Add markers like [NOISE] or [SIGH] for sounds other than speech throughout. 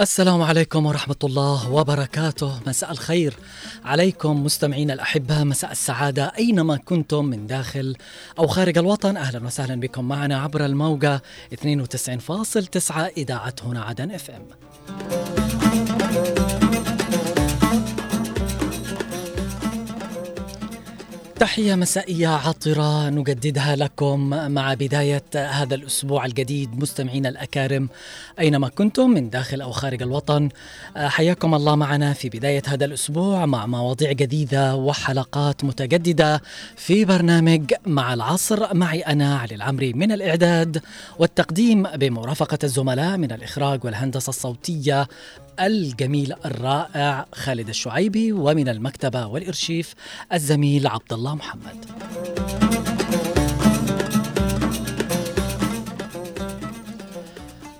السلام عليكم ورحمة الله وبركاته. مساء الخير عليكم مستمعينا الأحبة. مساء السعادة أينما كنتم من داخل أو خارج الوطن. أهلا وسهلا بكم معنا عبر الموجة 92.9 إذاعة هنا عدن إف إم. تحية مسائية عطرة نجددها لكم مع بداية هذا الأسبوع الجديد. مستمعينا الأكارم أينما كنتم؟ من داخل أو خارج الوطن. حياكم الله معنا في بداية هذا الأسبوع مع مواضيع جديدة وحلقات متجددة في برنامج مع العصر. معي أنا علي العمري من الإعداد والتقديم بمرافقة الزملاء من الإخراج والهندسة الصوتية الجميل الرائع خالد الشعيبي ومن المكتبة والإرشيف الزميل عبد الله محمد.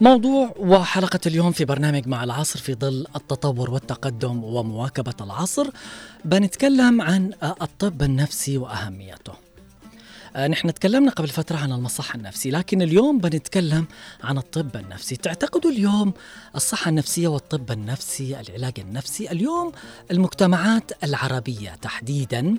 موضوع وحلقة اليوم في برنامج مع العصر في ظل التطور والتقدم ومواكبة العصر بنتكلم عن الطب النفسي وأهميته. نحن تكلمنا قبل فترة عن المصحة النفسي لكن اليوم بنتكلم عن الطب النفسي. تعتقدوا اليوم الصحة النفسية والطب النفسي العلاج النفسي اليوم المجتمعات العربية تحديدا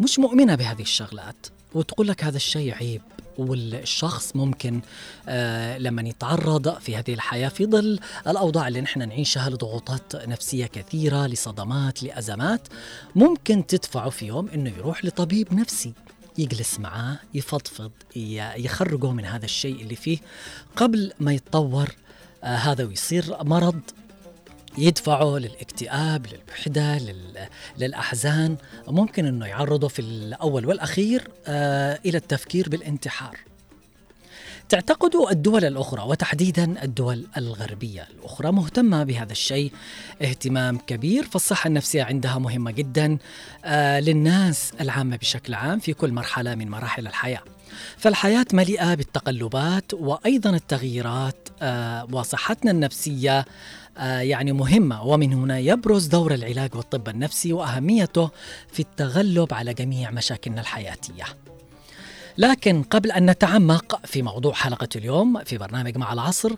مش مؤمنة بهذه الشغلات؟ وتقول لك هذا الشيء عيب والشخص ممكن آه لما يتعرض في هذه الحياة في ظل الأوضاع اللي نحن نعيشها لضغوطات نفسية كثيرة لصدمات لأزمات ممكن تدفعه في يوم أنه يروح لطبيب نفسي. يجلس معاه يفضفض يخرجه من هذا الشيء اللي فيه قبل ما يتطور آه هذا ويصير مرض يدفعه للاكتئاب للوحدة للأحزان. ممكن أنه يعرضه في الأول والأخير آه إلى التفكير بالانتحار. تعتقد الدول الأخرى وتحديدا الدول الغربية الأخرى مهتمة بهذا الشيء. اهتمام كبير فالصحة النفسية عندها مهمة جدا آه للناس العامة بشكل عام في كل مرحلة من مراحل الحياة. فالحياة مليئة بالتقلبات وأيضا التغييرات آه وصحتنا النفسية آه يعني مهمة. ومن هنا يبرز دور العلاج والطب النفسي وأهميته في التغلب على جميع مشاكلنا الحياتية. لكن قبل أن نتعمق في موضوع حلقة اليوم في برنامج مع العصر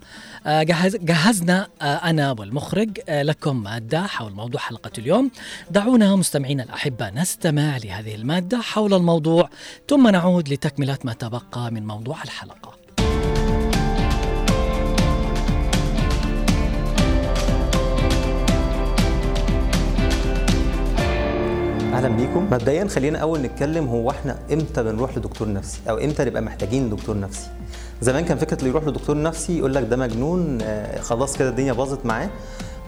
جهز جهزنا أنا والمخرج لكم مادة حول موضوع حلقة اليوم. دعونا مستمعينا الأحبة نستمع لهذه المادة حول الموضوع ثم نعود لتكملة ما تبقى من موضوع الحلقة. أهلا بيكم. مبدئيا خلينا أول نتكلم هو إحنا إمتى بنروح لدكتور نفسي؟ أو إمتى نبقى محتاجين دكتور نفسي؟ زمان كان فكرة اللي يروح لدكتور نفسي يقول لك ده مجنون آه خلاص كده الدنيا باظت معاه.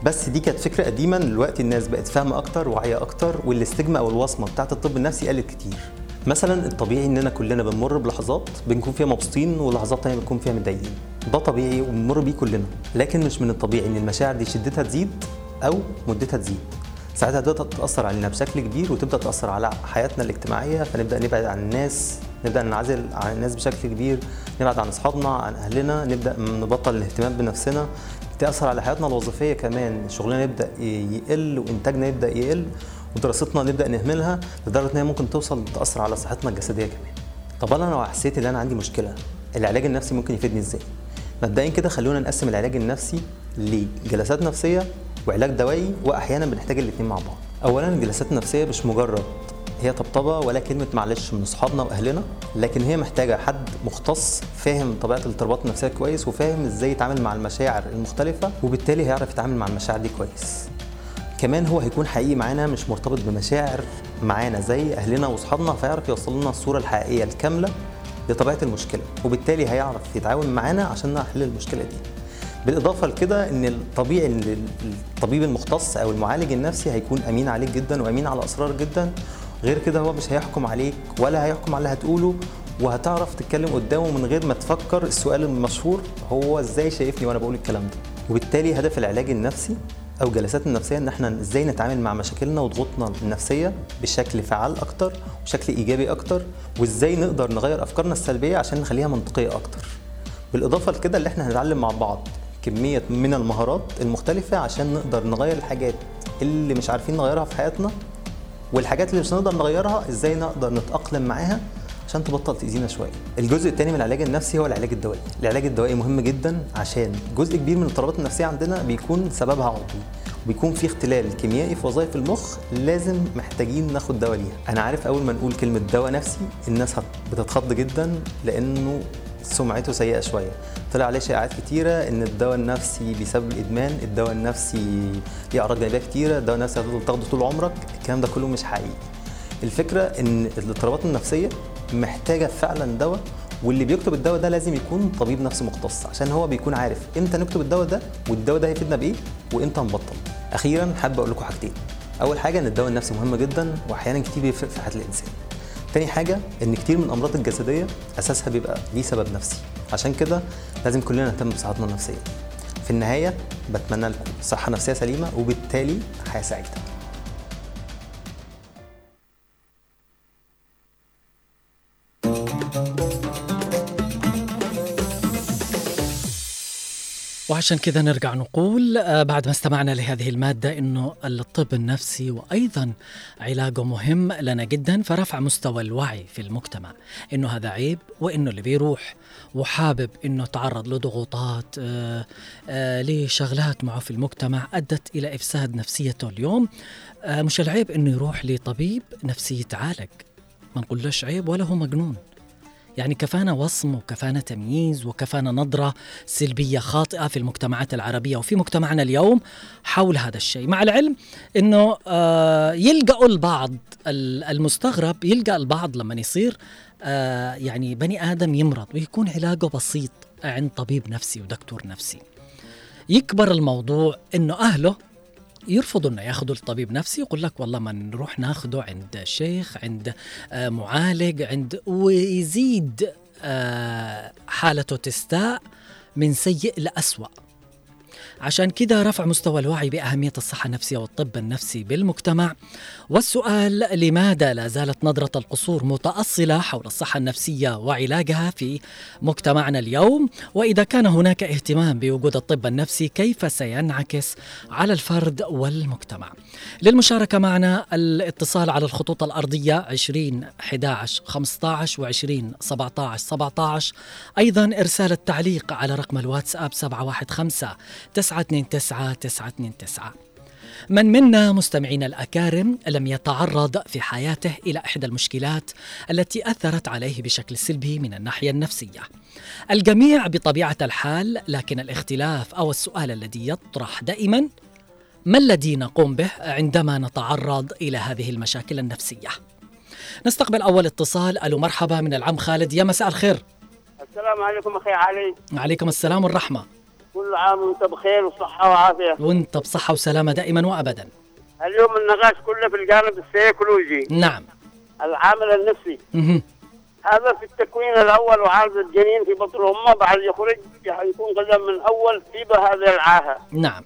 بس دي كانت فكرة قديمة دلوقتي الناس بقت فاهمة أكتر واعية أكتر والاستجمة أو الوصمة بتاعة الطب النفسي قلت كتير. مثلا الطبيعي إننا كلنا بنمر بلحظات بنكون فيها مبسوطين ولحظات تانية بنكون فيها متضايقين. ده طبيعي وبنمر بيه كلنا. لكن مش من الطبيعي إن المشاعر دي شدتها تزيد أو مدتها تزيد. ساعتها تبدا تأثر علينا بشكل كبير وتبدأ تأثر على حياتنا الاجتماعية فنبدأ نبعد عن الناس نبدأ ننعزل عن الناس بشكل كبير نبعد عن أصحابنا عن أهلنا نبدأ نبطل الاهتمام بنفسنا تأثر على حياتنا الوظيفية كمان شغلنا يبدأ يقل وإنتاجنا يبدأ يقل ودراستنا نبدأ نهملها لدرجة إن هي ممكن توصل تأثر على صحتنا الجسدية كمان. طب أنا لو حسيت إن أنا عندي مشكلة العلاج النفسي ممكن يفيدني إزاي؟ مبدئيا كده خلونا نقسم العلاج النفسي لجلسات نفسية وعلاج دوائي وأحيانا بنحتاج الاثنين مع بعض. اولا الجلسات النفسيه مش مجرد هي طبطبة ولا كلمة معلش من أصحابنا وأهلنا لكن هي محتاجة حد مختص فاهم طبيعة الاضطرابات النفسية كويس وفاهم إزاي يتعامل مع المشاعر المختلفة وبالتالي هيعرف يتعامل مع المشاعر دي كويس. كمان هو هيكون حقيقي معانا مش مرتبط بمشاعر معانا زي أهلنا وأصحابنا فيعرف يوصل لنا الصورة الحقيقية الكاملة لطبيعة المشكلة وبالتالي هيعرف يتعاون معانا عشان نحل المشكلة دي. بالإضافة لكده إن الطبيعي إن الطبيب المختص أو المعالج النفسي هيكون أمين عليك جدا وأمين على اسرارك جدا. غير كده هو مش هيحكم عليك ولا هيحكم على اللي هتقوله وهتعرف تتكلم قدامه من غير ما تفكر. السؤال المشهور هو إزاي شايفني وأنا بقول الكلام ده؟ وبالتالي هدف العلاج النفسي أو جلسات النفسية إن إحنا إزاي نتعامل مع مشاكلنا وضغوطنا النفسية بشكل فعال أكتر وشكل إيجابي أكتر وإزاي نقدر نغير أفكارنا السلبية عشان نخليها منطقية أكتر. بالإضافة لكده اللي إحنا هنتعلم مع بعض كمية من المهارات المختلفة عشان نقدر نغير الحاجات اللي مش عارفين نغيرها في حياتنا والحاجات اللي مش هنقدر نغيرها إزاي نقدر نتأقلم معاها عشان تبطل تأذينا شوية. الجزء الثاني من العلاج النفسي هو العلاج الدوائي. العلاج الدوائي مهم جدا عشان جزء كبير من الاضطرابات النفسية عندنا بيكون سببها عضوي وبيكون في اختلال كيميائي في وظائف المخ لازم محتاجين ناخد دواء ليها. أنا عارف أول ما نقول كلمة دواء نفسي الناس بتتخض جدا لأنه سمعته سيئة شوية. طلع عليه شائعات كتيرة إن الدواء النفسي بيسبب الإدمان الدواء النفسي ليه اعراض جانبيه كتيرة الدواء النفسي هتفضل تاخده طول عمرك الكلام ده كله مش حقيقي. الفكرة إن الاضطرابات النفسية محتاجة فعلا دواء واللي بيكتب الدواء ده لازم يكون طبيب نفسي مختص عشان هو بيكون عارف إمتى نكتب الدواء ده والدواء ده هيفيدنا بإيه وإمتى نبطل أخيرا حابب أقول لكم حاجتين. أول حاجة إن الدواء النفسي مهم جدا واحيانا كتير بيفرق في حياه الإنسان. تاني حاجة إن كتير من الأمراض الجسدية أساسها بيبقى ليه سبب نفسي. عشان كده لازم كلنا نهتم بصحتنا النفسية. في النهاية بتمنى لكم صحة نفسية سليمة وبالتالي حياة سعيدة. وعشان كذا نرجع نقول آه، بعد ما استمعنا لهذه المادة أنه الطب النفسي وأيضا علاجه مهم لنا جدا فرفع مستوى الوعي في المجتمع. أنه هذا عيب وأنه اللي بيروح وحابب أنه تعرض لضغوطات آه، آه، لشغلات معه في المجتمع أدت إلى إفساد نفسيته اليوم. مش العيب أنه يروح لطبيب نفسي يتعالج. ما نقولش عيب ولا هو مجنون. يعني كفانا وصم وكفانا تمييز وكفانا نظرة سلبية خاطئة في المجتمعات العربية وفي مجتمعنا اليوم حول هذا الشيء. مع العلم أنه آه، يلقأوا البعض ال- المستغرب يلقى البعض لما يصير آه، يعني بني آدم يمرض ويكون علاجه بسيط عند طبيب نفسي ودكتور نفسي. يكبر الموضوع أنه أهله يرفضوا إنه ياخذوا الطبيب نفسي يقول لك والله ما نروح ناخذه عند شيخ عند آه، معالج عند ويزيد آه، حالته تستاء من سيء لأسوأ. عشان كذا رفع مستوى الوعي بأهمية الصحة النفسية والطب النفسي بالمجتمع. والسؤال لماذا لا زالت نظرة القصور متأصلة حول الصحة النفسية وعلاجها في مجتمعنا اليوم؟ وإذا كان هناك اهتمام بوجود الطب النفسي كيف سينعكس على الفرد والمجتمع؟ للمشاركة معنا الاتصال على الخطوط الأرضية 20 11 15 و 20 17 17 أيضا إرسال التعليق على رقم الواتساب 715 929 929 من منا مستمعينا الأكارم لم يتعرض في حياته إلى إحدى المشكلات التي أثرت عليه بشكل سلبي من الناحية النفسية. الجميع بطبيعة الحال لكن الاختلاف أو السؤال الذي يطرح دائما ما الذي نقوم به عندما نتعرض إلى هذه المشاكل النفسية؟ نستقبل أول اتصال. ألو مرحبا من العم خالد. يا مساء الخير. السلام عليكم أخي علي. عليكم السلام والرحمة. كل عام وانت بخير وصحة وعافية. وانت بصحة وسلامة دائما وأبدا. اليوم النقاش كله في الجانب السيكولوجي. نعم. العامل النفسي. مهم. هذا في التكوين الأول وعالج الجنين في بطن أمه بعد يخرج يكون قدم من أول في هذه العاهة. نعم.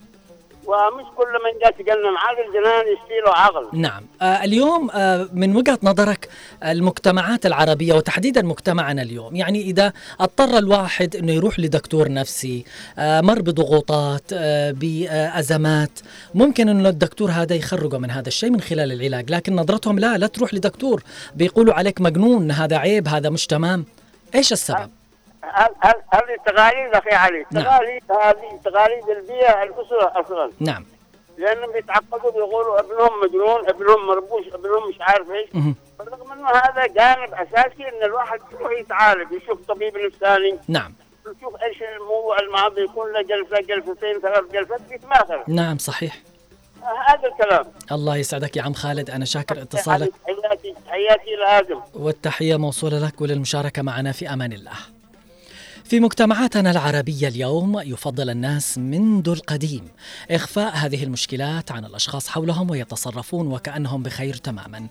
ومش كل من جاء تقلم عقل جنان يشتي له عقل. نعم. آه اليوم آه من وجهة نظرك المجتمعات العربية وتحديدا مجتمعنا اليوم يعني إذا اضطر الواحد أنه يروح لدكتور نفسي آه مر بضغوطات آه بأزمات ممكن أنه الدكتور هذا يخرجه من هذا الشيء من خلال العلاج لكن نظرتهم لا لا تروح لدكتور بيقولوا عليك مجنون هذا عيب هذا مش تمام. إيش السبب؟ هل- هذه تقاليد أخي علي نعم. تقاليد هذه تقاليد البيئة الأسرة أصلا. نعم. لأنهم بيتعقدوا بيقولوا ابنهم مجنون ابنهم مربوش ابنهم مش عارف إيش. بالرغم إنه هذا جانب أساسي إن الواحد يروح يتعالج يشوف طبيب نفساني نعم. يشوف إيش الموضوع المعضل يكون له جلسة جلستين ثلاث جلسات بيتماثل. نعم صحيح. هذا الكلام. الله يسعدك يا عم خالد. أنا شاكر اتصالك. حياتي حياتي لازم والتحية موصولة لك وللمشاركة معنا في أمان الله. في مجتمعاتنا العربية اليوم يفضل الناس منذ القديم إخفاء هذه المشكلات عن الأشخاص حولهم ويتصرفون وكأنهم بخير تماما.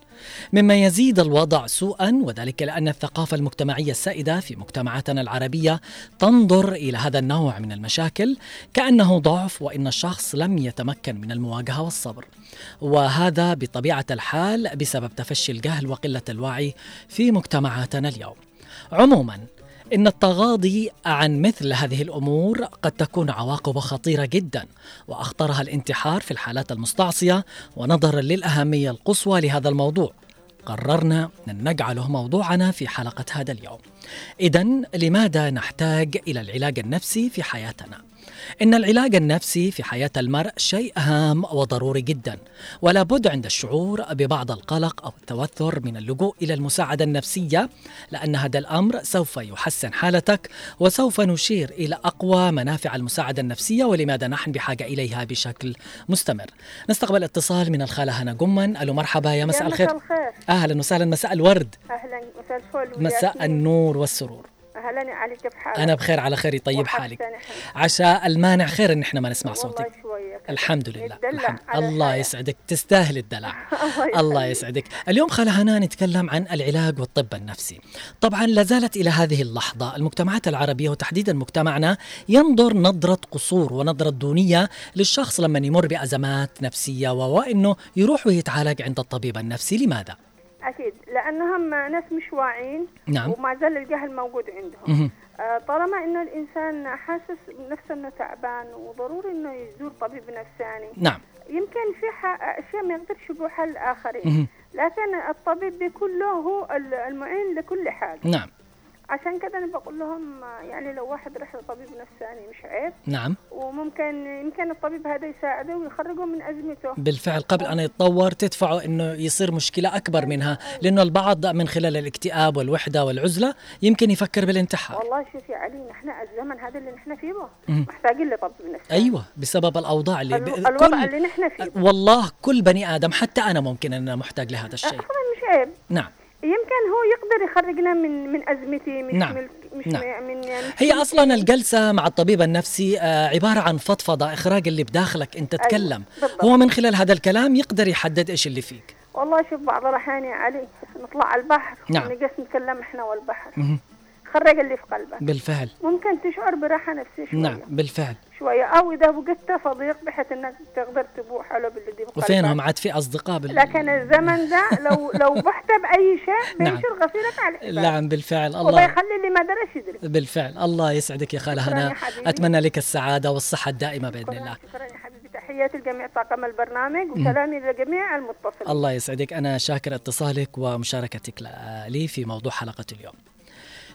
مما يزيد الوضع سوءا وذلك لأن الثقافة المجتمعية السائدة في مجتمعاتنا العربية تنظر إلى هذا النوع من المشاكل كأنه ضعف وإن الشخص لم يتمكن من المواجهة والصبر. وهذا بطبيعة الحال بسبب تفشي الجهل وقلة الوعي في مجتمعاتنا اليوم. عموما إن التغاضي عن مثل هذه الأمور قد تكون عواقبه خطيرة جدا وأخطرها الانتحار في الحالات المستعصية ونظرا للأهمية القصوى لهذا الموضوع قررنا أن نجعله موضوعنا في حلقة هذا اليوم إذا لماذا نحتاج إلى العلاج النفسي في حياتنا؟ إن العلاج النفسي في حياة المرء شيء هام وضروري جدا ولا بد عند الشعور ببعض القلق أو التوتر من اللجوء إلى المساعدة النفسية لأن هذا الأمر سوف يحسن حالتك وسوف نشير إلى أقوى منافع المساعدة النفسية ولماذا نحن بحاجة إليها بشكل مستمر. نستقبل اتصال من الخالة هنا جمن ألو مرحبا يا مساء الخير. أهلا وسهلا. مساء الورد. أهلا مساء الفل مساء. النور والسرور. أهلا يا علي كيف حالك؟ أنا بخير على خير طيب حالك. عشاء المانع خير إن إحنا ما نسمع صوتك. الحمد لله الحمد. الله. يسعدك تستاهل الدلع [LAUGHS] الله يسعدك اليوم خالة هنا نتكلم عن العلاج والطب النفسي طبعا لا زالت إلى هذه اللحظة المجتمعات العربية وتحديدا مجتمعنا ينظر نظرة قصور ونظرة دونية للشخص لما يمر بأزمات نفسية وإنه يروح ويتعالج عند الطبيب النفسي لماذا؟ أكيد لأنهم ناس مش واعيين نعم. وما زال الجهل موجود عندهم مهم. آه، طالما إنه الإنسان حاسس بنفسه إنه تعبان وضروري إنه يزور طبيب نفساني نعم يمكن في أشياء ما يقدرش يبوحها للاخرين. لكن الطبيب بيكون له هو ال- المعين لكل حاجة نعم عشان كده أنا بقول لهم يعني لو واحد راح لطبيب نفساني مش عيب. نعم. وممكن يمكن الطبيب هذا يساعده ويخرجه من أزمته. بالفعل قبل أن يتطور تدفعه أنه يصير مشكلة أكبر منها لأنه البعض من خلال الاكتئاب والوحدة والعزلة يمكن يفكر بالانتحار. والله شوف يا علي نحن الزمن هذا اللي نحن فيه. محتاجين لطبيب نفساني أيوة بسبب الأوضاع اللي ب... الو- الوضع اللي نحن فيه. والله كل بني آدم حتى أنا ممكن أنا محتاج لهذا الشيء. مش عيب. نعم. يمكن هو يقدر يخرجنا من من أزمتي مش نعم. من مش نعم. من من هي أصلا الجلسة مع الطبيب النفسي آه، عبارة عن فضفضة إخراج اللي بداخلك أنت أيوة، تتكلم بالضبط. هو من خلال هذا الكلام يقدر يحدد إيش اللي فيك والله شوف بعض الأحيان يا علي نطلع على البحر نعم. ونجلس نتكلم إحنا والبحر مهم. خرج اللي في قلبك. بالفعل. ممكن تشعر براحة نفسية شوية. نعم بالفعل. شوية. أو إذا وجدت صديق بحيث إنك تقدر تبوح له بالذي بقلبك وفينهم عاد في أصدقاء بال... لكن الزمن ده لو [LAUGHS] لو بحت بأي شيء نعم. بينشر غسيلك على الحبال نعم بالفعل. الله وبيخلي اللي ما درش يدري بالفعل. الله يسعدك يا خالة هنا. حبيبي. أتمنى لك السعادة والصحة الدائمة بإذن شكرا الله. شكرا يا حبيبي. تحياتي لجميع طاقم البرنامج وسلامي لجميع المتصلين. الله يسعدك. أنا شاكر اتصالك ومشاركتك لي في موضوع حلقة اليوم.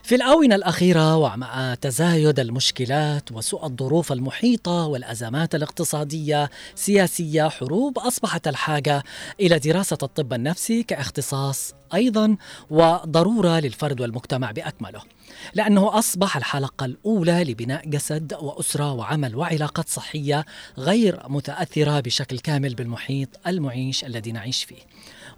في الآونة الأخيرة ومع تزايد المشكلات وسوء الظروف المحيطة والأزمات الاقتصادية سياسية حروب أصبحت الحاجة إلى دراسة الطب النفسي كاختصاص أيضا وضرورة للفرد والمجتمع بأكمله لأنه أصبح الحلقة الأولى لبناء جسد وأسرة وعمل وعلاقات صحية غير متأثرة بشكل كامل بالمحيط المعيش الذي نعيش فيه.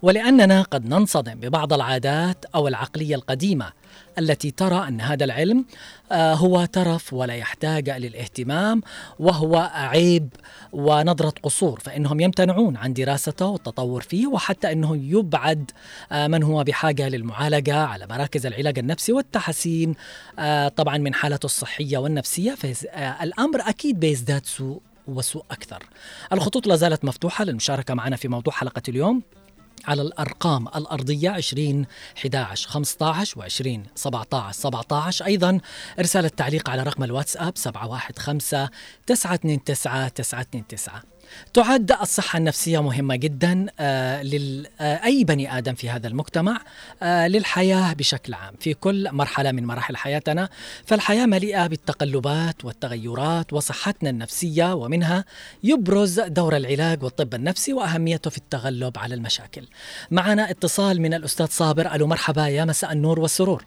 ولأننا قد ننصدم ببعض العادات أو العقلية القديمة التي ترى أن هذا العلم آه، هو ترف ولا يحتاج للاهتمام وهو عيب ونظرة قصور فإنهم يمتنعون عن دراسته والتطور فيه وحتى أنه يبعد آه، من هو بحاجة للمعالجة على مراكز العلاج النفسي والتحسين آه، طبعا من حالته الصحية والنفسية. فالأمر أكيد بيزداد سوء وسوء أكثر. الخطوط لا زالت مفتوحة للمشاركة معنا في موضوع حلقة اليوم. على الأرقام الأرضية 20 11 15 و 20 17 17 أيضا إرسال التعليق على رقم الواتساب 715 929 929 تعد الصحة النفسية مهمة جدا آه لل آه بني آدم في هذا المجتمع آه للحياة بشكل عام في كل مرحلة من مراحل حياتنا. فالحياة مليئة بالتقلبات والتغيرات وصحتنا النفسية ومنها يبرز دور العلاج والطب النفسي وأهميته في التغلب على المشاكل. معنا اتصال من الأستاذ صابر ألو مرحبا يا مساء النور والسرور.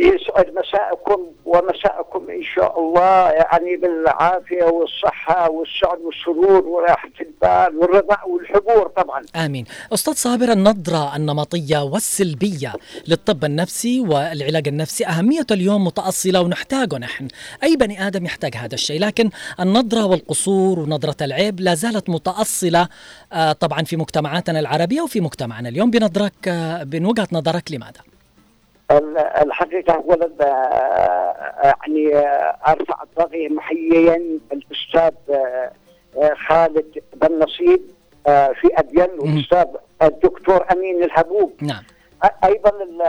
يسعد مساءكم ومساءكم إن شاء الله يعني بالعافية والصحة والسعد والسرور وراحة البال والرضا والحبور طبعا. آمين أستاذ صابر النظرة النمطية والسلبية للطب النفسي والعلاج النفسي أهميته اليوم متأصلة ونحتاجه نحن أي بني آدم يحتاج هذا الشيء لكن النظرة والقصور ونظرة العيب لا زالت متأصلة آه، طبعا في مجتمعاتنا العربية وفي مجتمعنا اليوم بنظرك آه، من وجهة نظرك لماذا؟ ال- الحقيقة اولا آه، يعني آه، أرفع الضغط محييا الاستاذ آه، آه، خالد بن نصيب آه، في ابين والأستاذ الدكتور أمين الهبوب. نعم. أيضا ال-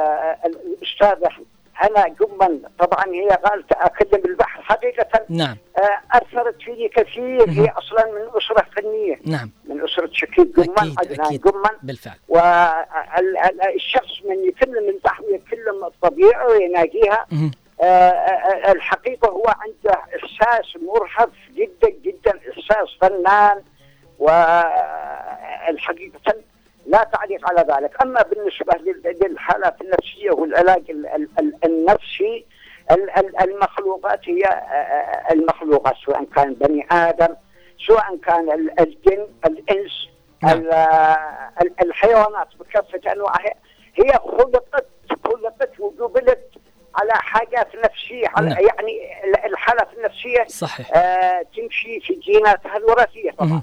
ال- الأستاذة هنا جما طبعا هي قالت اكلم البحر حقيقة نعم. آه، أثرت فيني كثير. هي أصلا من اسره فنيه نعم. من اسره شكيب أكيد عدنان جمان بالفعل. والشخص من يكلم البحر يكلم الطبيعه ويناقيها مهم. آه، آه، الحقيقة هو عنده إحساس مرهف جدا جدا. إحساس فنان. والحقيقة لا تعليق على ذلك. أما بالنسبة لل- للحالات النفسية والعلاج ال- ال- ال- النفسي ال- ال- المخلوقات هي آه، المخلوقات سواء كان بني آدم سواء كان ال- الجن الإنس نعم. ال- ال- الحيوانات بكافة أنواعها هي خلقت خلقت وجبلت على حاجات نفسية على نعم. يعني ال- الحالات النفسية صحيح آه تمشي في جيناتها الوراثية طبعا.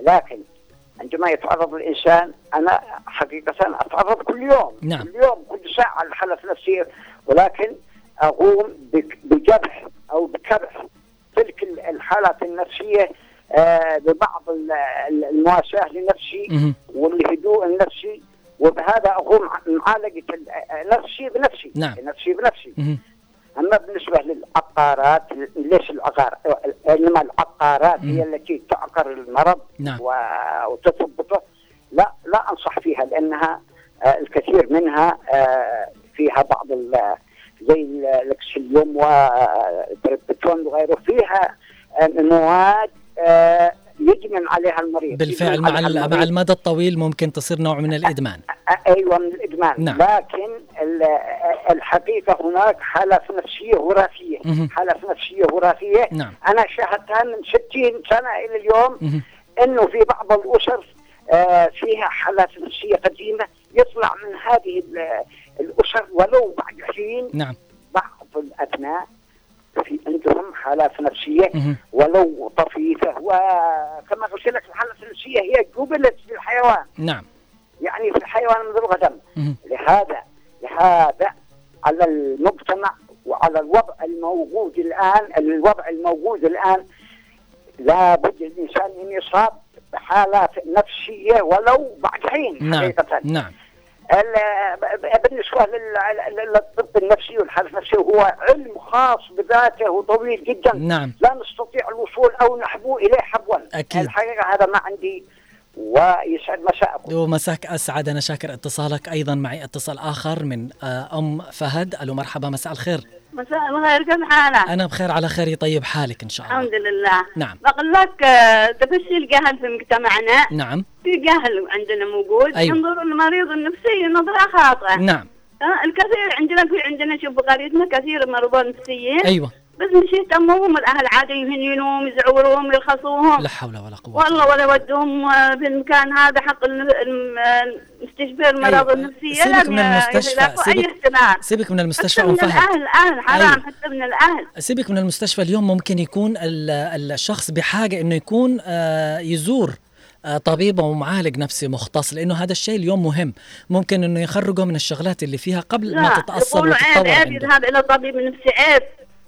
لكن عندما يتعرض الإنسان أنا حقيقة أتعرض كل يوم نعم. كل يوم كل ساعة لحالات نفسيه ولكن أقوم بجرح أو بكبح تلك ال- الحالات النفسية ببعض ال- ال- المواساة لنفسي. والهدوء النفسي وبهذا معالجة ال- نفسي بنفسي نعم. نفسي بنفسي مهم. أما بالنسبة للعقارات ليش العقار انما العقارات هي التي تعقر المرض نعم. و- وتثبته لا لا أنصح فيها لأنها آه، الكثير منها آه، فيها بعض زي ال- الاكسليوم وغيره فيها آه، مواد آه، يجمن عليها المريض بالفعل مع مع. المدى الطويل ممكن تصير نوع من الإدمان أيوه من الإدمان نعم. لكن ال- الحقيقة هناك حالات نفسية وراثية. حالات نفسية وراثية نعم. أنا شاهدتها من 60 سنة إلى اليوم مهم. إنه في بعض الأسر فيها حالات نفسية قديمة يطلع من هذه ال- الأسر ولو بعد حين نعم بعض الأبناء في عندهم حالات نفسية. ولو طفيفه وكما قلت لك الحالات النفسية هي جبلت في الحيوان. نعم. يعني في الحيوان منذ القدم. لهذا لهذا على المجتمع وعلى الوضع الموجود الآن الوضع الموجود الآن لابد الإنسان أن يصاب بحالات نفسية ولو بعد حين نعم. حقيقة. نعم. بالنسبة لل- لل- للطب النفسي والحاله النفسيه هو علم خاص بذاته وطويل جدا. نعم. لا نستطيع الوصول أو نحبو إليه حبوا. أكيد. الحقيقة هذا ما عندي ويسعد مساءكم. ومساك أسعد. أنا شاكر اتصالك أيضا. معي اتصال آخر من آه، أم فهد. ألو مرحبا. مساء الخير. مساء الخير كيف حالك؟ أنا بخير على خير يطيب حالك إن شاء الله. الحمد لله. نعم. بقول لك آه، تفشي الجهل في مجتمعنا؟ نعم. في جهل عندنا موجود أيوة. ينظر المريض النفسي نظرة خاطئة. نعم. آه، الكثير عندنا في عندنا شوف بقريتنا كثير مرضى نفسيين. أيوه. بس مش يهتموهم الأهل عادي يهنينوهم يزعوروهم يرخصوهم لا حول ولا قوة والله ولا يودوهم آه، في المكان هذا حق الم- الم- آه، مستشفى المرض أيوة. النفسية. سيبك من المستشفى، سيبك- سيبك من المستشفى حتى من ام فهد الأهل الاهل حرام أيوة. حتى من الأهل. سيبك من المستشفى اليوم ممكن يكون ال- الشخص بحاجة إنه يكون آه، يزور آه، طبيب أو معالج نفسي مختص لأنه هذا الشيء اليوم مهم. ممكن إنه يخرجه من الشغلات اللي فيها قبل ما لا تتأثر يقولوا عيب عيب يذهب إلى طبيب نفسي عيب.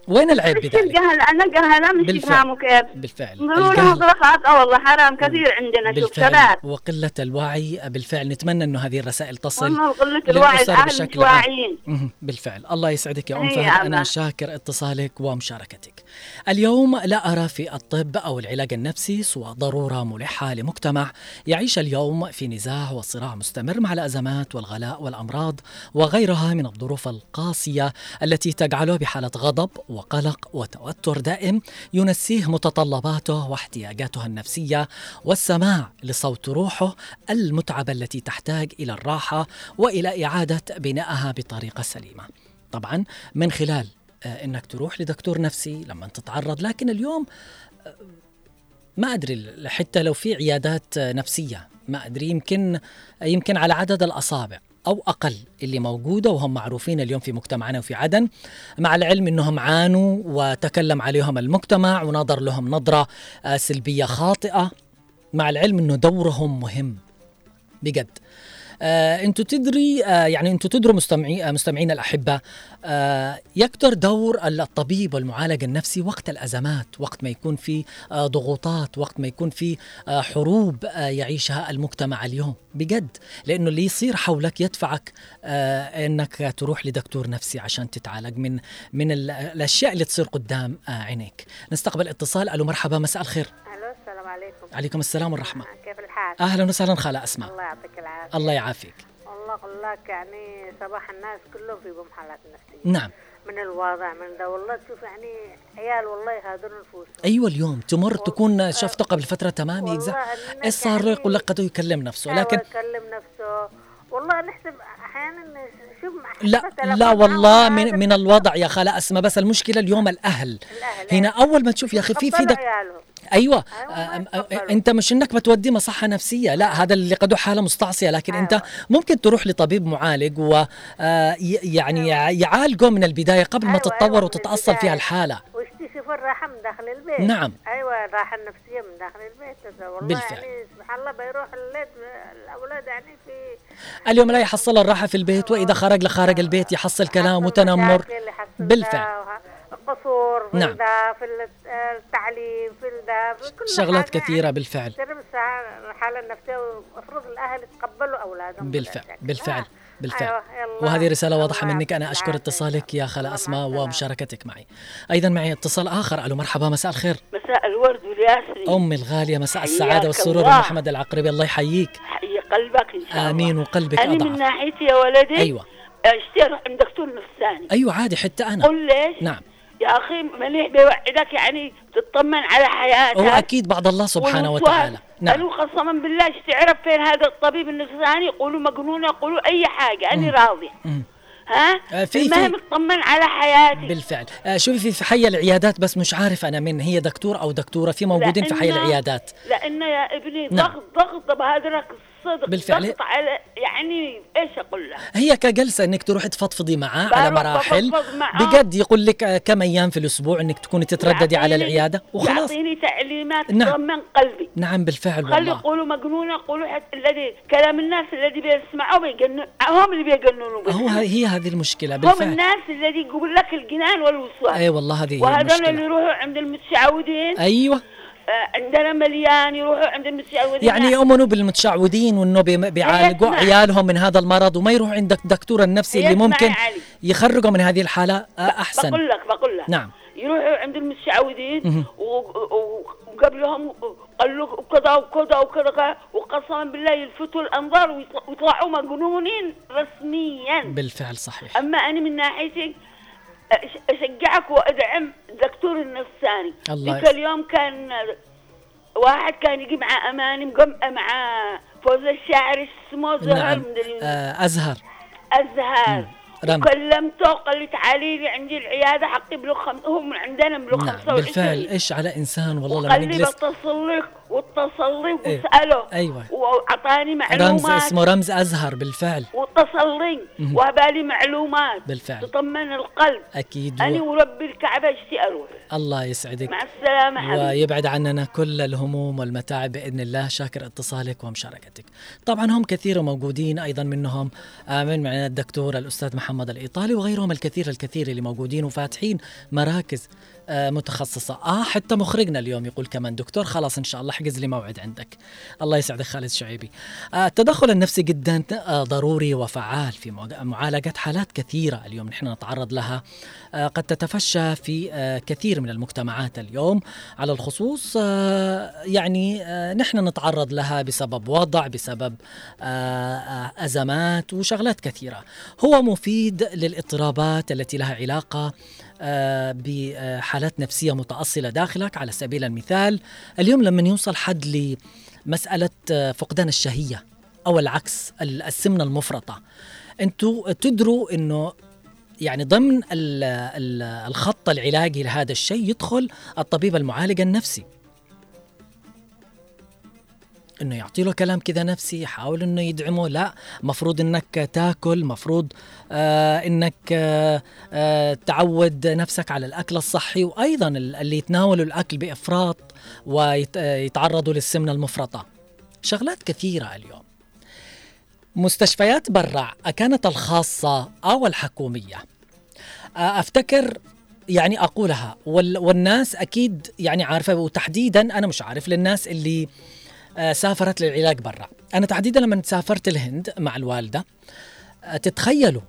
وين العيب بذلك؟ الجهل أنا جهلة مش. يفهموا كيف بالفعل. الجهل نظرة خاطئة والله حرام كثير عندنا شوف بالفعل. وقلة الوعي بالفعل. نتمنى إنه هذه الرسائل تصل والله قلة الوعي الاهل مش. واعيين. بالفعل. الله يسعدك يا أم فهد. أنا. شاكر اتصالك ومشاركتك. اليوم لا أرى في الطب أو العلاج النفسي سوى ضرورة ملحة لمجتمع. يعيش اليوم في نزاع وصراع مستمر مع الأزمات والغلاء والأمراض وغيرها من الظروف القاسية التي تجعله بحالة غضب وقلق وتوتر دائم ينسيه متطلباته واحتياجاته النفسية والسماع لصوت روحه المتعبة التي تحتاج إلى الراحة وإلى إعادة بنائها بطريقة سليمة. طبعا من خلال آه، إنك تروح لدكتور نفسي لما تتعرض لكن اليوم آه، ما أدري حتى لو في عيادات نفسية ما أدري يمكن يمكن على عدد الأصابع أو أقل اللي موجودة وهم معروفين اليوم في مجتمعنا وفي عدن مع العلم إنهم عانوا وتكلم عليهم المجتمع ونظر لهم نظرة آه، سلبية خاطئة مع العلم إنه دورهم مهم. بجد. آه أنتوا تدري آه يعني أنتوا تدروا مستمعي آه مستمعينا الاحباء آه يكثر دور الطبيب والمعالج النفسي وقت الأزمات وقت ما يكون في آه ضغوطات وقت ما يكون في آه حروب آه يعيشها المجتمع اليوم. بجد لأنه اللي يصير حولك يدفعك آه إنك تروح لدكتور نفسي عشان تتعالج من من ال- الأشياء اللي تصير قدام آه عينيك. نستقبل اتصال. ألو مرحبا مساء الخير. ألو السلام عليكم. عليكم السلام والرحمة. الحال؟ أهلا وسهلا خالة أسماء. الله يعطيك العافية. الله يعافيك. والله لك يعني صباح الناس كلهم فيهم حالات نفسية. نعم. من الوضع من ده. والله تشوف يعني عيال والله يهدروا نفوسهم. أيوه اليوم تمر تكون شفته قبل فترة تمام إيش صار له يعني- يقول لك؟ قد يكلم نفسه. أيوة لكن يكلم نفسه. والله نحسب أحيانا لا لا والله من من الوضع يا خالة أسماء. بس المشكلة اليوم الأهل. الأهل، هنا أول ما تشوف يا أخي في في أيوه أيوة،. أنت مش إنك بتوديه مصحة نفسية لا هذا اللي قدو حالة مستعصية لكن أنت أيوة. ممكن تروح لطبيب معالج و آه، يعني يعالجه من البداية قبل ما أيوة، تتطور أيوة، وتتاصل فيها. الحالة ويكتشف الراحه من داخل البيت نعم. أيوه الراحه النفسية من داخل البيت والله بالفعل. يعني سبحان الله بيروح الليل الأولاد يعني في اليوم لا يحصل الراحة في البيت وإذا خرج لخارج البيت يحصل كلام وتنمر بالفعل. ده وه- قصور في نعم. ده في ال- التعليم في ده في كل شغلات حاجة كثيرة يعني بالفعل الحالة النفسية والمفروض الأهل يتقبلوا أولادهم بالفعل. بالفعل آه. بالفعل. أيوة،. وهذه رسالة الله واضحة منك. أنا أشكر. اتصالك يا خالة أسماء. ومشاركتك معي. أيضا معي اتصال آخر. ألو مرحبا مساء الخير. مساء الورد والياسرين أمي الغالية مساء السعادة والسرور الله. محمد العقربي. الله يحييك. حي قلبك إن شاء الله. آمين وقلبك أنا من أضعف ناحيتي يا ولدي أيوة. أشتري أروح عند دكتور نفساني. أيوة عادي حتى أنا. قل ليش؟ نعم. يا أخي مليح بيوعدك يعني تطمن على حياتك. هو أكيد بعد الله سبحانه. وتعالى. نعم. أنا قسما بالله إيش تعرف فين هذا الطبيب النفساني؟ يقولوا مجنون يقولوا أي حاجة أنا راضي. مم. ها؟ آه، في- المهم اطمن على حياتي بالفعل. آه شوفي في- حي العيادات بس مش عارف أنا من هي دكتور أو دكتورة؟ في موجودين في حي العيادات. لأن يا ابني نعم. ضغط ضغط بهدرك الصدق بالفعل. ضغط على يعني إيش أقول لك هي كجلسة إنك تروحي تفضفضي معاه على مراحل. معاه. بجد يقول لك آه، كم أيام في الأسبوع إنك تكوني تترددي على العيادة؟ وخلاص. يعطيني تعليمات نعم. تطمن قلبي. نعم بالفعل خلي والله. يقولوا مجنون يقولوا حتى الذي كلام الناس الذي بيسمعوا بيجنن هم اللي بيجننوا. هو ه- هي هذه المشكلة هم بالفعل. الناس الذي يقول لك الجنان والوسواس. اي والله هذه هي وهذول اللي يروحوا عند المتشعوذين أيوه. عندنا مليان يروحوا عند المتشعوذين يعني يؤمنوا بالمتشعوذين وإنه بي- بيعالجوا. عيالهم من هذا المرض وما يروح عند الدكتور النفسي اللي ممكن. يخرجوا من هذه الحالة آه، أحسن. بقول لك بقول لك. نعم. يروحوا عند المتشعوذين وقبلهم قالوا كذا وكذا وكذا وقسما بالله يلفتوا الأنظار ويطلع- ويطلعوا مجنونين رسميا. بالفعل صحيح. أما أنا من ناحيتي أشجعك وأدعم الدكتور النفساني. ذيك اليوم كان واحد كان يجي مع أماني مع فوز الشاعر اسمه زهر نعم. آه، أزهر. ازهار رمز. كلمته قال لي تعالي لي عندي العيادة حقي بلوغ خم... هو من عندنا بلوغ نعم 25 بالفعل. إيش على إنسان والله لما قال لي نجلس بتصل لك واتصل لي إيه. واسأله. أيوه. وأعطاني رمز معلومات. اسمه رمز أزهر بالفعل. واتصل لي مهم. وهبالي معلومات. بالفعل. تطمن القلب. أكيد. أنا و... ورب الكعبة اشتي أروح؟ الله يسعدك. مع السلامة حبيبي. ويبعد عننا كل الهموم والمتاعب بإذن الله. شاكر اتصالك ومشاركتك. طبعا هم كثير موجودين أيضا منهم. من معنا الدكتور الأستاذ محمد الإيطالي وغيرهم الكثير الكثير اللي موجودين وفاتحين مراكز متخصصة. آه حتى مخرجنا اليوم يقول كمان دكتور خلاص إن شاء الله احجز لي موعد عندك. الله يسعدك خالد شعيبي آه، التدخل النفسي جدا آه، ضروري وفعال في معالجة حالات كثيرة اليوم نحن نتعرض لها. آه، قد تتفشى في آه، كثير من المجتمعات اليوم. على الخصوص آه، يعني آه، نحن نتعرض لها بسبب وضع بسبب آه، آه، أزمات وشغلات كثيرة. هو مفيد للاضطرابات التي لها علاقة آه، بحالات نفسية متأصلة داخلك. على سبيل المثال اليوم لما يوصل حد لمسألة آه، فقدان الشهية أو العكس ال- السمنة المفرطة أنتوا تدروا أنه يعني ضمن ال ال الخط العلاجي لهذا الشيء يدخل الطبيب المعالج النفسي. إنه يعطي له كلام كذا نفسي يحاول إنه يدعمه. لا مفروض إنك تاكل مفروض آه إنك آه آه تعود نفسك على الأكل الصحي وأيضا ال- اللي يتناولوا الأكل بإفراط ويتعرضوا للسمنة المفرطة. شغلات كثيرة اليوم. مستشفيات برا كانت الخاصة أو الحكومية؟ آه، أفتكر يعني أقولها وال- والناس أكيد يعني عارفة وتحديدا أنا مش عارف للناس اللي آه، سافرت للعلاج برا. أنا تحديدا لما سافرت الهند مع الوالدة آه، تتخيلوا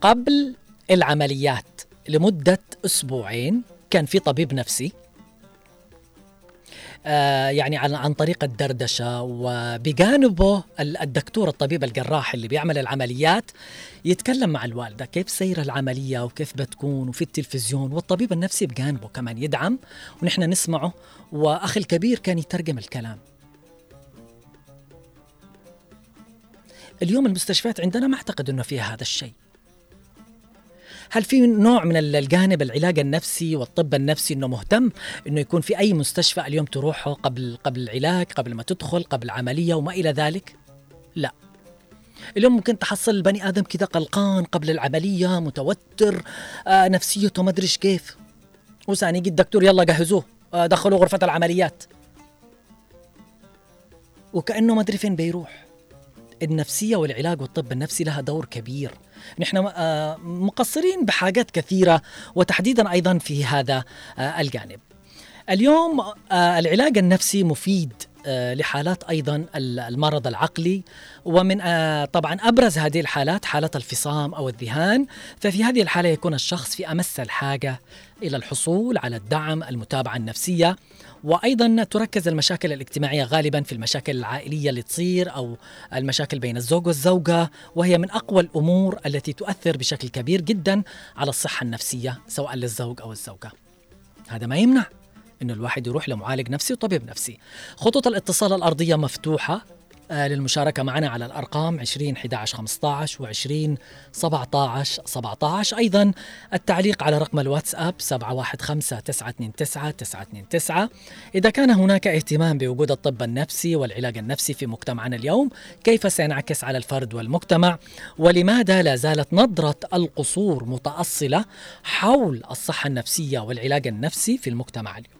قبل العمليات لمدة أسبوعين كان في طبيب نفسي آه، يعني عن طريق الدردشة وبجانبه ال- الدكتور الطبيب الجراح اللي بيعمل العمليات يتكلم مع الوالدة كيف سير العملية وكيف بتكون وفي التلفزيون والطبيب النفسي بجانبه كمان يدعم ونحن نسمعه وأخي الكبير كان يترجم الكلام. اليوم المستشفيات عندنا ما أعتقد إنه فيها هذا الشيء. هل في نوع من ال- الجانب العلاج النفسي والطب النفسي إنه مهتم؟ إنه يكون في أي مستشفى اليوم تروحه قبل قبل العلاج قبل ما تدخل قبل عملية وما إلى ذلك؟ لا. اليوم ممكن تحصل البني آدم كذا قلقان قبل العملية متوتر آه نفسيته ما أدري كيف. وثاني يجي الدكتور يلا جهزوه آه دخلوا غرفة العمليات. وكأنه ما أدري فين بيروح. النفسية والعلاج والطب النفسي لها دور كبير. نحن آه، مقصرين بحاجات كثيرة وتحديدا أيضا في هذا آه، الجانب. اليوم آه، العلاج النفسي مفيد لحالات أيضا ال- المرض العقلي ومن طبعا أبرز هذه الحالات حالة الفصام أو الذهان. ففي هذه الحالة يكون الشخص في أمس الحاجة إلى الحصول على الدعم المتابعة النفسية. وأيضا تركز المشاكل الاجتماعية غالبا في المشاكل العائلية اللي تصير أو المشاكل بين الزوج والزوجة وهي من أقوى الأمور التي تؤثر بشكل كبير جدا على الصحة النفسية سواء للزوج أو الزوجة. هذا ما يمنع إنه الواحد يروح لمعالج نفسي وطبيب نفسي. خطوط الاتصال الأرضية مفتوحة للمشاركة معنا على الأرقام 20 11 15 و 20 17 17 أيضا التعليق على رقم الواتساب 715 929 929 إذا كان هناك اهتمام بوجود الطب النفسي والعلاج النفسي في مجتمعنا اليوم كيف سينعكس على الفرد والمجتمع؟ ولماذا لا زالت نظرة القصور متأصلة حول الصحة النفسية والعلاج النفسي في المجتمع اليوم؟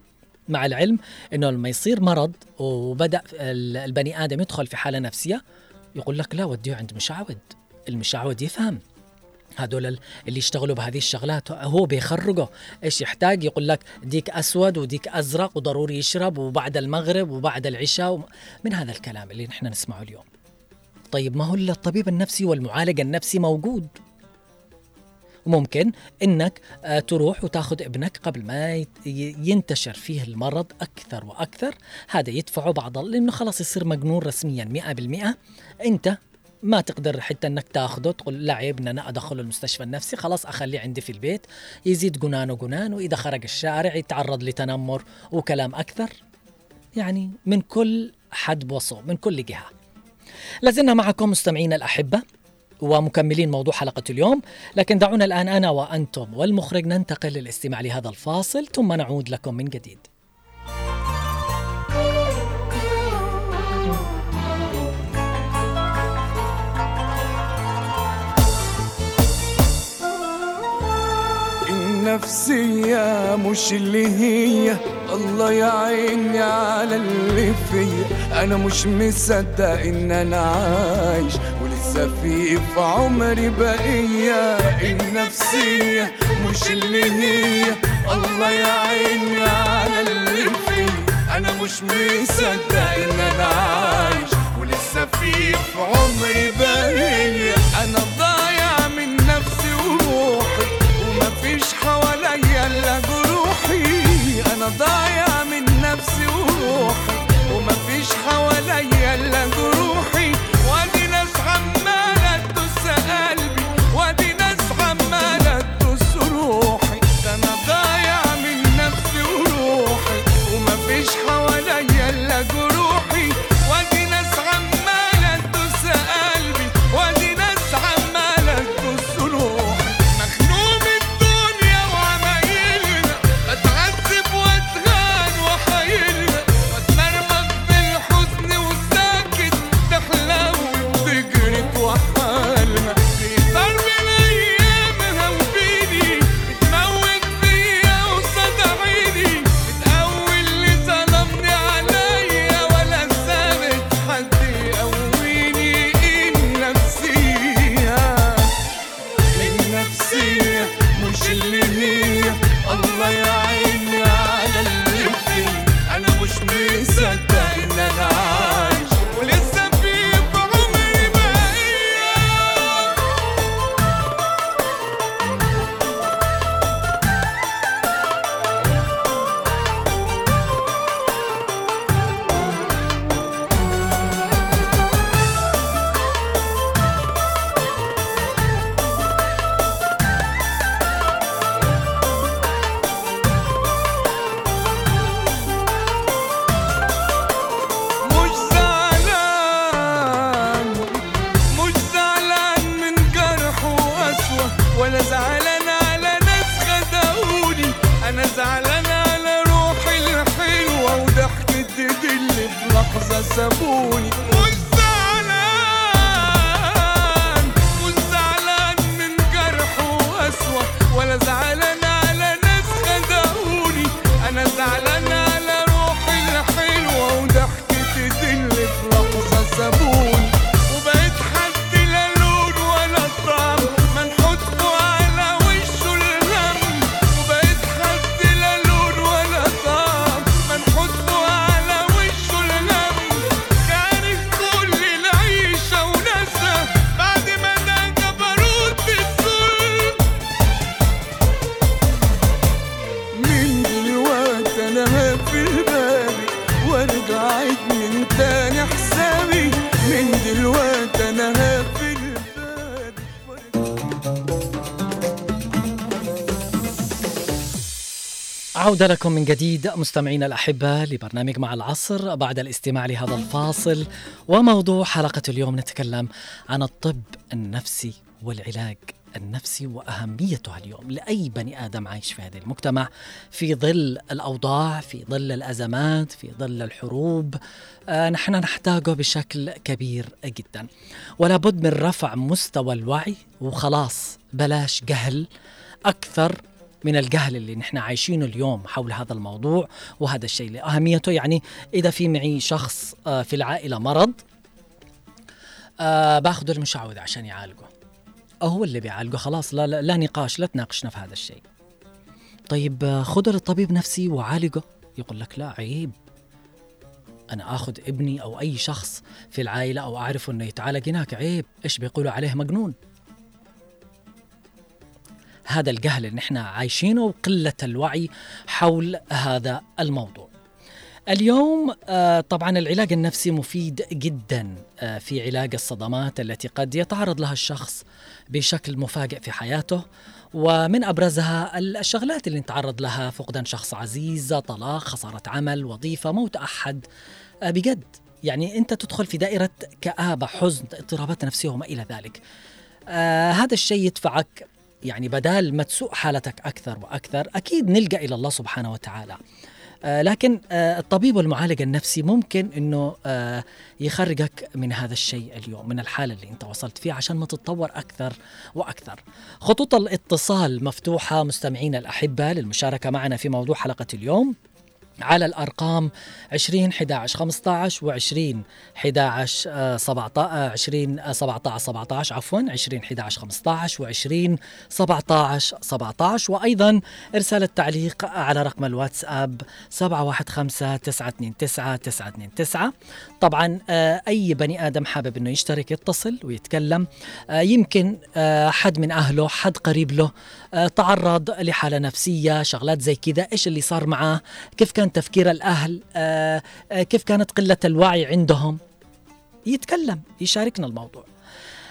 مع العلم إنه لما يصير مرض وبدأ ال- البني آدم يدخل في حالة نفسية يقول لك لا وديه عند مشعوذ. المشعوذ يفهم. هذول ال- اللي يشتغلوا بهذه الشغلات هو بيخرجه إيش يحتاج؟ يقول لك ديك أسود وديك أزرق وضروري يشرب وبعد المغرب وبعد العشاء وم- من هذا الكلام اللي نحن نسمعه اليوم. طيب ما هو الطبيب النفسي والمعالج النفسي موجود؟ ممكن إنك آه، تروح وتاخذ ابنك قبل ما ينتشر فيه المرض أكثر وأكثر. هذا يدفعه بعض لأنه خلاص يصير مجنون رسميا 100% أنت ما تقدر حتى إنك تاخذه تقول لا عيب أنا أدخله المستشفى النفسي خلاص أخليه عندي في البيت. يزيد جنان وإذا خرج الشارع يتعرض لتنمر وكلام أكثر. يعني من كل حدب وصوب من كل جهة. لازلنا معكم مستمعينا الأحبة. ومكملين موضوع حلقة اليوم. لكن دعونا الآن أنا وأنتم والمخرج ننتقل للاستماع لهذا الفاصل ثم نعود لكم من جديد. النفسية مش اللي هي الله يعيني على اللي فيا. أنا مش مصدق ان أنا عايش. في في عمري بقية. النفسية مش اللي هي. الله يعيني على اللي فيا أنا مش مصدق إن أنا عايش. ولسه في في عمري بقية. عودة لكم من جديد مستمعينا الأحبة لبرنامج مع العصر بعد الاستماع لهذا الفاصل. وموضوع حلقة اليوم نتكلم عن الطب النفسي والعلاج النفسي وأهميته اليوم. لأي بني آدم عايش في هذا المجتمع؟ في ظل الأوضاع في ظل الأزمات في ظل الحروب آه نحن نحتاجه بشكل كبير جدا. ولا بد من رفع مستوى الوعي وخلاص بلاش جهل أكثر من الجهل اللي نحن عايشينه اليوم حول هذا الموضوع وهذا الشيء. لأهميته يعني إذا في معي شخص آه، في العائلة مرض آه، باخذ المشعوذ عشان يعالجه. هو اللي بيعالجه خلاص لا, لا, لا نقاش لا تناقشنا في هذا الشيء. طيب آه، خذ للطبيب نفسي وعالجه. يقول لك لا عيب. أنا آخذ ابني أو أي شخص في العائلة أو أعرف أنه يتعالج هناك عيب. إيش بيقولوا عليه؟ مجنون. هذا الجهل اللي نحن عايشينه وقلة الوعي حول هذا الموضوع اليوم آه، طبعا العلاج النفسي مفيد جدا آه، في علاج الصدمات التي قد يتعرض لها الشخص بشكل مفاجئ في حياته ومن أبرزها الشغلات اللي نتعرض لها فقدان شخص عزيز، طلاق، خسارة عمل، وظيفة، موت أحد آه، بجد يعني أنت تدخل في دائرة كآبة، حزن، اضطرابات نفسية وما إلى ذلك. آه هذا الشيء يدفعك يعني بدال ما تسوء حالتك أكثر وأكثر أكيد نلجأ إلى الله سبحانه وتعالى آه لكن آه الطبيب والمعالج النفسي ممكن إنه آه يخرجك من هذا الشيء اليوم من الحالة اللي أنت وصلت فيها عشان ما تتطور أكثر وأكثر. خطوط الاتصال مفتوحة مستمعينا الأحبة للمشاركة معنا في موضوع حلقة اليوم على الأرقام 20 11 15 و20 11 17 20 17 17 عفوا 20 11 15 و20 17 17 وأيضا إرسال التعليق على رقم الواتساب 715 929 929 طبعا آه، أي بني آدم حابب إنه يشترك يتصل ويتكلم. آه، يمكن آه، حد من أهله حد قريب له تعرض لحالة نفسية شغلات زي كذا. إيش اللي صار معاه؟ كيف كان تفكير الأهل آه، آه، كيف كانت قلة الوعي عندهم يتكلم يشاركنا الموضوع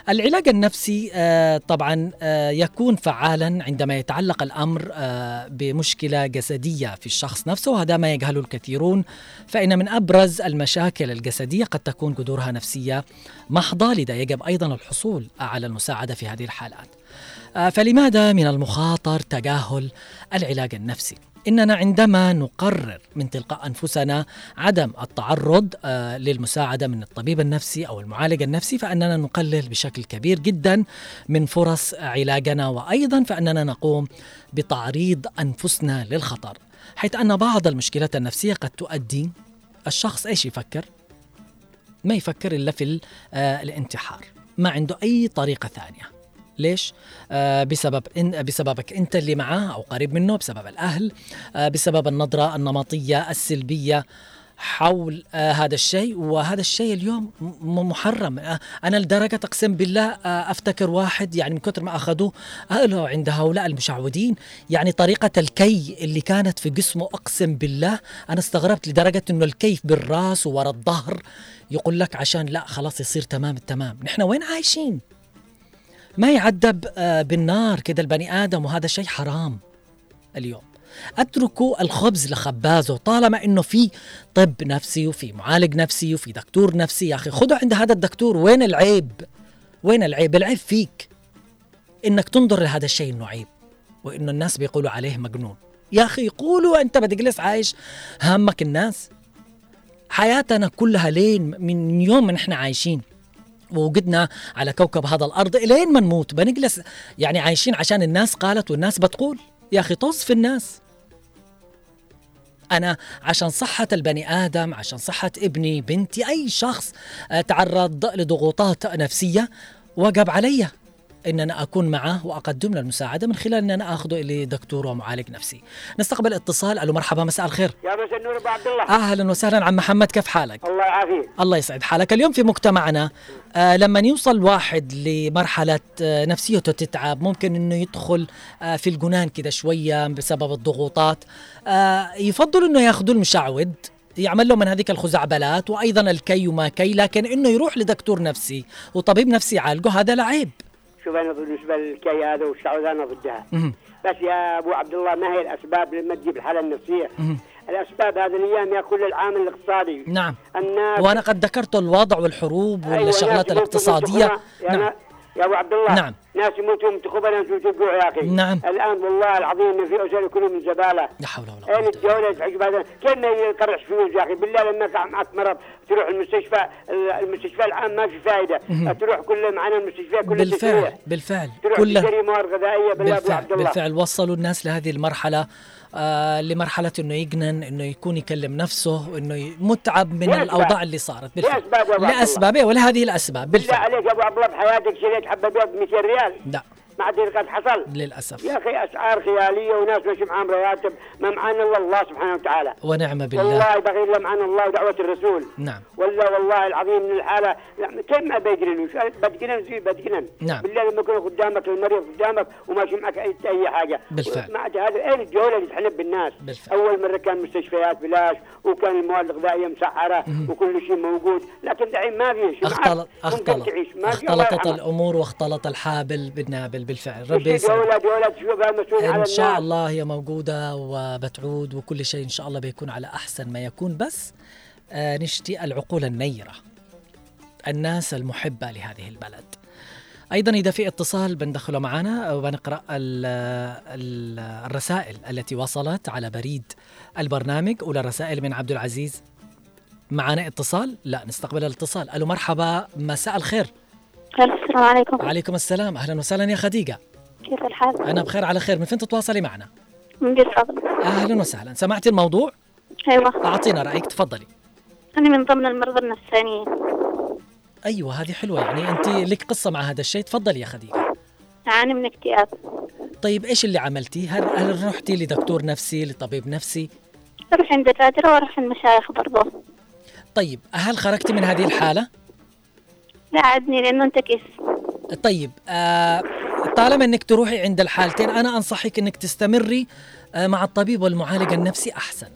العلاج النفسي آه، طبعا يكون فعالا عندما يتعلق الأمر بمشكلة جسدية في الشخص نفسه وهذا ما يجهله الكثيرون فإن من أبرز المشاكل الجسدية قد تكون جذورها نفسية محضة لذا يجب أيضا الحصول على المساعدة في هذه الحالات. فلماذا من المخاطر تجاهل العلاج النفسي؟ إننا عندما نقرر من تلقاء أنفسنا عدم التعرض آه، للمساعدة من الطبيب النفسي أو المعالج النفسي فإننا نقلل بشكل كبير جدا من فرص علاجنا وأيضا فإننا نقوم بتعريض أنفسنا للخطر حيث أن بعض المشكلات النفسية قد تؤدي الشخص إيش يفكر؟ ما يفكر إلا في آه، الانتحار ما عنده أي طريقة ثانية ليش؟ آه بسبب إن بسببك أنت اللي معاه أو قريب منه بسبب الأهل آه بسبب النظرة النمطية السلبية حول آه هذا الشيء. وهذا الشيء اليوم محرم. آه أنا لدرجة أقسم بالله آه أفتكر واحد يعني من كثر ما أخذوه قالوا عند هؤلاء المشعوذين. يعني طريقة الكي اللي كانت في جسمه أقسم بالله أنا استغربت لدرجة إنه الكيف بالرأس وورا الظهر يقول لك عشان لا خلاص يصير تمام التمام. نحن وين عايشين؟ ما يعذب آه، بالنار كده البني آدم وهذا شيء حرام اليوم. أتركوا الخبز لخبازه طالما إنه في طب نفسي وفي معالج نفسي وفي دكتور نفسي. يا أخي خذوا عند هذا الدكتور. وين العيب؟ وين العيب؟ العيب فيك. إنك تنظر لهذا الشيء إنه عيب وإنه الناس بيقولوا عليه مجنون. يا أخي قولوا أنت بتجلس عايش همك الناس. حياتنا كلها لين من يوم نحن عايشين. ووجدنا على كوكب هذا الأرض إلين ما نموت. بنجلس يعني عايشين عشان الناس قالت والناس بتقول يا أخي طز في الناس. أنا عشان صحة البني آدم عشان صحة ابني بنتي أي شخص آه، تعرض لضغوطات نفسية وجب علي. إن أنا أكون معه وأقدم له المساعدة من خلال إن أنا آخذه إلى دكتور ومعالج نفسي. نستقبل اتصال ألو مرحبا مساء الخير. يا مساء النور أبو عبد الله أهلا وسهلا عم محمد كيف حالك؟ الله يعافيك الله يسعد حالك اليوم في مجتمعنا آه لما يوصل واحد لمرحلة آه نفسيته تتعب ممكن إنه يدخل آه في الجنان كده شوية بسبب الضغوطات آه يفضل إنه ياخذوا المشعوذ يعمل له من هذيك الخزعبلات وأيضا الكي وما كي لكن إنه يروح لدكتور نفسي وطبيب نفسي يعالجه هذا لعيب شوف أنا بالنسبة للكي هذا والشعوذة أنا ضدها. بس يا أبو عبد الله ما هي الأسباب لما تجيب الحاله النفسيه. الأسباب هذه الأيام يا كل العامل الاقتصادي نعم الناس وأنا قد ذكرت الوضع والحروب أيوة، والشغلات تخمة. يا, نعم نعم. يا أبو عبد الله نعم. ناس يموتوا من تخوبه ناس يموتوا جوع يا أخي. نعم. الآن والله العظيم ان في اسر يكونوا من زبالة. لا حول ولا أين قوة إلا الدولة تعجب هذا؟ كان يقرش فلوس يا أخي؟ بالله لما معك مرض تروح المستشفى المستشفى العام ما في فائده تروح كل معنا المستشفى كل بالفعل تسويح. بالفعل. تروح كلها تشتري مواد غذائية بالله بالفعل بالفعل. وصلوا الناس لهذه المرحلة. آه لمرحلة إنه يجنن إنه يكون يكلم نفسه إنه متعب من لأسباب. الأوضاع اللي صارت. بالفعل. لاسباب إيه، ولا هذه الأسباب. بالفعل. عليك يا أبو عبد الله بحياتك شريت حبة بيض ب 200 ريال. لا. ما عاد قد حصل للأسف. يا أخي أسعار خيالية وناس ماشي معاهم رواتب ما معانا إلا الله سبحانه وتعالى. ونعم بالله. والله بغي الا معانا الله ودعوة الرسول. نعم. ولا والله العظيم من الحالة كيف ما بيجرن بتجنن زي بتجنن نعم. بالله لما يكون قدامك المريض قدامك وماشي معك اي أي حاجة. بالفعل. ما عاد هذا اين الدولة اللي تحلب بالناس. بالفعل. أول مرة كان مستشفيات بلاش وكان المواد الغذائية مسعره وكل شيء موجود. لكن دحين ما في شيء. اختلط اختلط. اختلطت. الأمور واختلط الحابل بالنابل. بالفعل. ربي يسعدك. مسؤول على إن شاء الله هي موجودة وبتعود وكل شيء إن شاء الله بيكون على أحسن ما يكون. بس آه نشتي العقول النيرة الناس المحبة لهذه البلد. أيضا إذا في اتصال بندخله معنا وبنقرأ ال ال الرسائل التي وصلت على بريد البرنامج. أولى الرسائل من عبد العزيز. معنا اتصال؟ لا نستقبل الاتصال. ألو مرحبا مساء الخير. السلام عليكم. عليكم السلام. أهلا وسهلا يا خديجة. كيف الحال؟ أنا بخير على خير. من فين تتواصلي معنا؟ من بالفضل أهلا وسهلا. سمعتي الموضوع؟ أيوه. أعطينا رأيك. تفضلي. أنا من ضمن المرضى النفسانيين. أيوه هذه حلوة. يعني أنت لك قصة مع هذا الشيء. تفضلي يا خديجة. اعاني من اكتئاب. طيب إيش اللي عملتي؟ هل هل رحتي لدكتور نفسي لطبيب نفسي؟ أروح عند دكاترة وأروح عند مشايخ برضه طيب هل خرجتي من هذه الحالة؟ لا عدني لأنه انتكس طيب آه طالما إنك تروحي عند الحالتين أنا أنصحك إنك تستمري آه مع الطبيب والمعالج النفسي أحسن.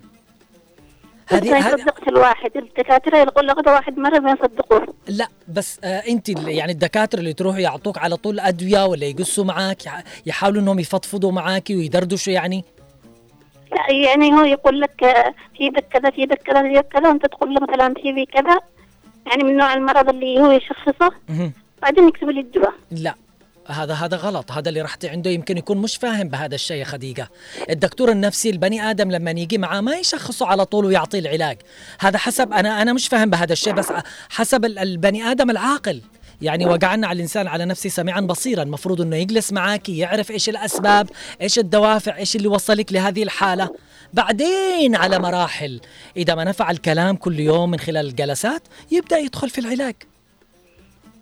بس ما يصدقش الواحد. الدكاترة يقول غدا واحد مرة ما يصدقوه. لا بس آه أنت يعني الدكاترة اللي تروحوا يعطوك على طول أدوية ولا يقصوا معك يح- يحاولوا إنهم يفضفضوا معاكي ويدردشوا يعني؟ لا يعني هو يقول لك آه، في بك كذا في بك كذا في كذا وأنت تقول له مثلا في كذا يعني من نوع المرض اللي هو يشخصه. بعدين يكتب لي الدواء. لا هذا هذا غلط. هذا اللي رحتي عنده يمكن يكون مش فاهم بهذا الشيء يا خديجة. الدكتور النفسي البني آدم لما يجي معاه ما يشخصه على طول ويعطيه العلاج. هذا حسب أنا أنا مش فاهم بهذا الشيء بس حسب ال- البني آدم العاقل. يعني وقعنا على الإنسان على نفسه سميعا بصيرا. المفروض أنه يجلس معك يعرف إيش الأسباب إيش الدوافع إيش اللي وصلك لهذه الحالة. بعدين على مراحل. إذا ما نفع الكلام كل يوم من خلال الجلسات يبدأ يدخل في العلاج.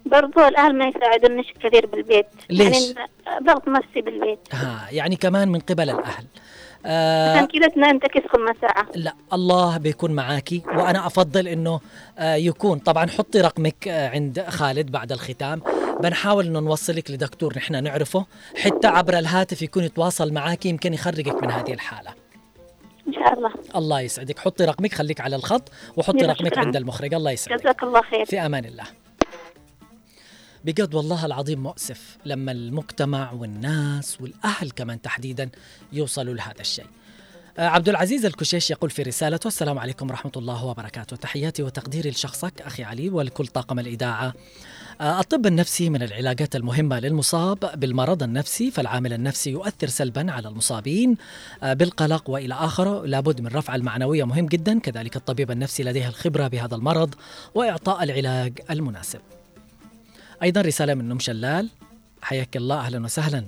برضو الأهل ما يساعدونيش كثير بالبيت. ليش؟ يعني ضغط نفسي بالبيت. ها يعني كمان من قبل الأهل. آه عشان كذا تنام تكس كل ساعة. لا الله بيكون معاكي وأنا أفضل إنه آه، يكون. طبعا حطي رقمك آه، عند خالد بعد الختام. بنحاول إنه نوصلك لدكتور نحن نعرفه. حتى عبر الهاتف يكون يتواصل معاكي يمكن يخرجك من هذه الحالة. إن شاء الله. الله يسعدك. حطي رقمك خليك على الخط وحطي رقمك. عند المخرج. الله يسعدك. جزاك الله خير. في أمان الله. بجد والله العظيم مؤسف لما المجتمع والناس والأهل كمان تحديدا يوصلوا لهذا الشيء. آه، عبد العزيز الكشيش يقول في رسالته السلام عليكم ورحمة الله وبركاته. تحياتي وتقديري لشخصك أخي علي ولكل طاقم الإذاعة. آه، الطب النفسي من العلاجات المهمة للمصاب بالمرض النفسي فالعامل النفسي يؤثر سلبا على المصابين آه، بالقلق وإلى آخره. لابد من رفع المعنوية مهم جدا. كذلك الطبيب النفسي لديه الخبرة بهذا المرض وإعطاء العلاج المناسب. أيضا رسالة من أم شلال. حياك الله أهلا وسهلا.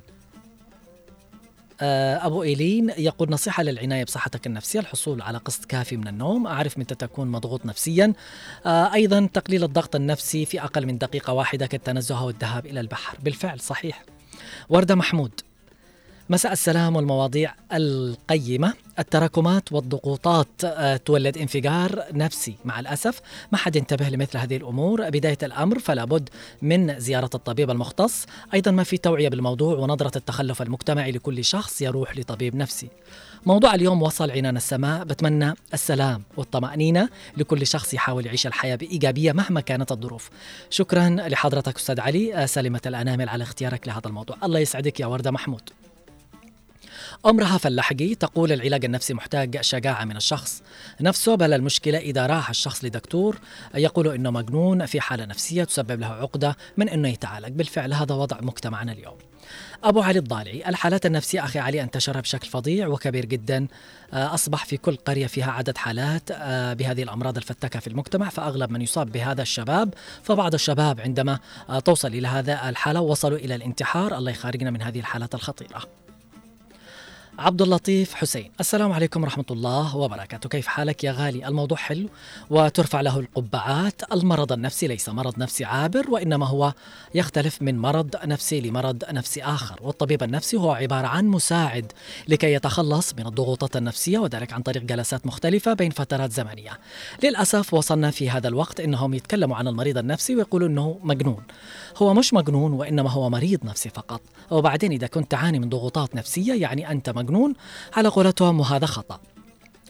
آه، أبو إيلين يقول نصيحة للعناية بصحتك النفسية الحصول على قسط كافي من النوم. أعرف متى تكون مضغوط نفسيا. آه، أيضا تقليل الضغط النفسي في أقل من دقيقة واحدة كالتنزه والذهاب إلى البحر. بالفعل صحيح. وردة محمود مساء السلام والمواضيع القيمة التراكمات والضغوطات آه، تولد انفجار نفسي. مع الأسف ما حد ينتبه لمثل هذه الأمور. بداية الأمر فلا بد من زيارة الطبيب المختص. أيضا ما في توعية بالموضوع ونظرة التخلف المجتمعي لكل شخص يروح لطبيب نفسي. موضوع اليوم وصل عنان السماء. بتمنى السلام والطمأنينة لكل شخص يحاول يعيش الحياة بإيجابية مهما كانت الظروف. شكرا لحضرتك أستاذ علي آه، سلمة الأنامل على اختيارك لهذا الموضوع. الله يسعدك يا وردة محمود. أم رهف اللحقي تقول العلاج النفسي محتاج شجاعة من الشخص نفسه بل المشكلة إذا راح الشخص لدكتور يقول إنه مجنون في حالة نفسية تسبب له عقدة من إنه يتعالج. بالفعل هذا وضع مجتمعنا اليوم. أبو علي الضالعي الحالات النفسية أخي علي انتشر بشكل فظيع وكبير جدا آه، أصبح في كل قرية فيها عدد حالات آه، بهذه الأمراض الفتكة في المجتمع فأغلب من يصاب بهذا الشباب فبعض الشباب عندما آه، توصل إلى هذا الحالة وصلوا إلى الانتحار. الله يخارجنا من هذه الحالات الخطيرة. عبد اللطيف حسين. السلام عليكم ورحمة الله وبركاته. كيف حالك يا غالي؟ الموضوع حلو وترفع له القبعات. المرض النفسي ليس مرض نفسي عابر وإنما هو يختلف من مرض نفسي لمرض نفسي آخر. والطبيب النفسي هو عبارة عن مساعد لكي يتخلص من الضغوطات النفسية وذلك عن طريق جلسات مختلفة بين فترات زمنية. للأسف وصلنا في هذا الوقت إنهم يتكلموا عن المريض النفسي ويقولوا إنه مجنون. هو مش مجنون وإنما هو مريض نفسي فقط. وبعدين إذا كنت تعاني من ضغوطات نفسية يعني أنت مجنون. على قولتهم وهذا خطأ.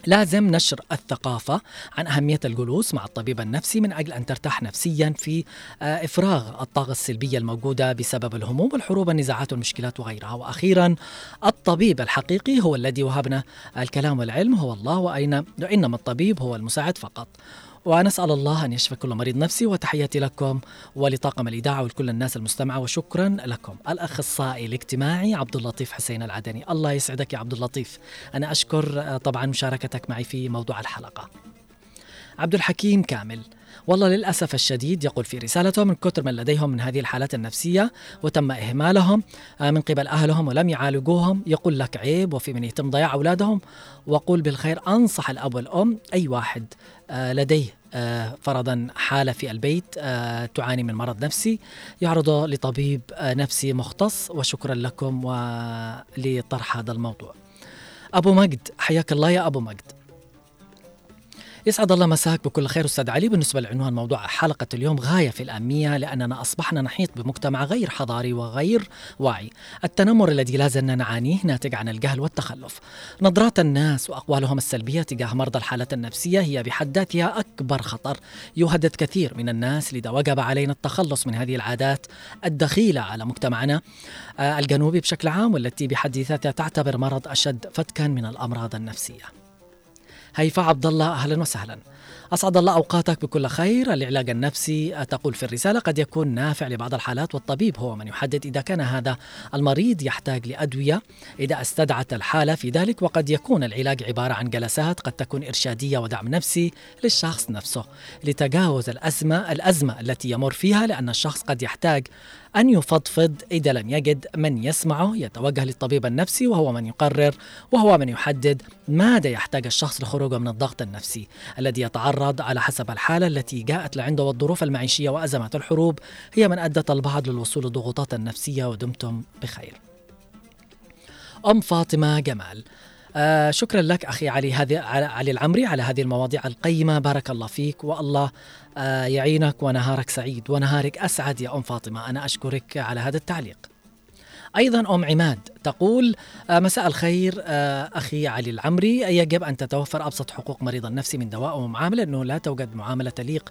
لازم نشر الثقافة عن أهمية الجلوس مع الطبيب النفسي من أجل أن ترتاح نفسيا في آه، إفراغ الطاقة السلبية الموجودة بسبب الهموم والحروب النزاعات والمشكلات وغيرها. وأخيرا الطبيب الحقيقي هو الذي وهبنا الكلام والعلم. هو الله وإنما الطبيب هو المساعد فقط. ونسأل الله أن يشفي كل مريض نفسي وتحياتي لكم ولطاقم الإذاعة ولكل الناس المستمعة وشكرا لكم. الأخصائي الاجتماعي عبد اللطيف حسين العدني. الله يسعدك يا عبد اللطيف. أنا أشكر آه، طبعا مشاركتك معي في موضوع الحلقة. عبد الحكيم كامل. والله للأسف الشديد يقول في رسالته من كثر من لديهم من هذه الحالات النفسية وتم إهمالهم آه، من قبل أهلهم ولم يعالجوهم يقول لك عيب وفي من يتم ضياع أولادهم. وقول بالخير أنصح الأب والأم أي واحد لديه آه، فرضا حالة في البيت تعاني من مرض نفسي يعرضه لطبيب نفسي مختص وشكرا لكم ولطرح هذا الموضوع. أبو مجد حياك الله يا أبو مجد. يسعد الله مساك بكل خير أستاذ علي. بالنسبة لعنوان موضوع حلقة اليوم غاية في الاهميه لأننا أصبحنا نحيط بمجتمع غير حضاري وغير واعي. التنمر الذي لا زلنا نعانيه ناتج عن الجهل والتخلف. نظرات الناس وأقوالهم السلبية تجاه مرضى الحالات النفسية هي بحد ذاتها أكبر خطر يهدد كثير من الناس لذا وجب علينا التخلص من هذه العادات الدخيلة على مجتمعنا. آه، الجنوبي بشكل عام والتي بحد ذاتها تعتبر مرض أشد فتكا من الأمراض النفسية. هيفاء عبد الله أهلا وسهلا. أسعد الله أوقاتك بكل خير. العلاج النفسي تقول في الرسالة قد يكون نافع لبعض الحالات والطبيب هو من يحدد إذا كان هذا المريض يحتاج لأدوية. إذا استدعت الحالة في ذلك وقد يكون العلاج عبارة عن جلسات قد تكون إرشادية ودعم نفسي للشخص نفسه. لتجاوز الأزمة الأزمة التي يمر فيها لأن الشخص قد يحتاج أن يفضفض إذا لم يجد من يسمعه يتوجه للطبيب النفسي وهو من يقرر وهو من يحدد ماذا يحتاج الشخص لخروجه من الضغط النفسي الذي يتعرض على حسب الحالة التي جاءت لعنده والظروف المعيشية وأزمات الحروب. هي من أدت البعض للوصول للضغوطات النفسية ودمتم بخير. أم فاطمة جمال آه شكرا لك أخي علي هذه علي العمري على هذه المواضيع القيمة. بارك الله فيك والله آه يعينك ونهارك سعيد ونهارك أسعد يا أم فاطمة. أنا أشكرك على هذا التعليق. أيضا أم عماد تقول آه مساء الخير آه أخي علي العمري. يجب أن تتوفر أبسط حقوق مريض النفسي من دواء ومعامله إنه لا توجد معاملة تليق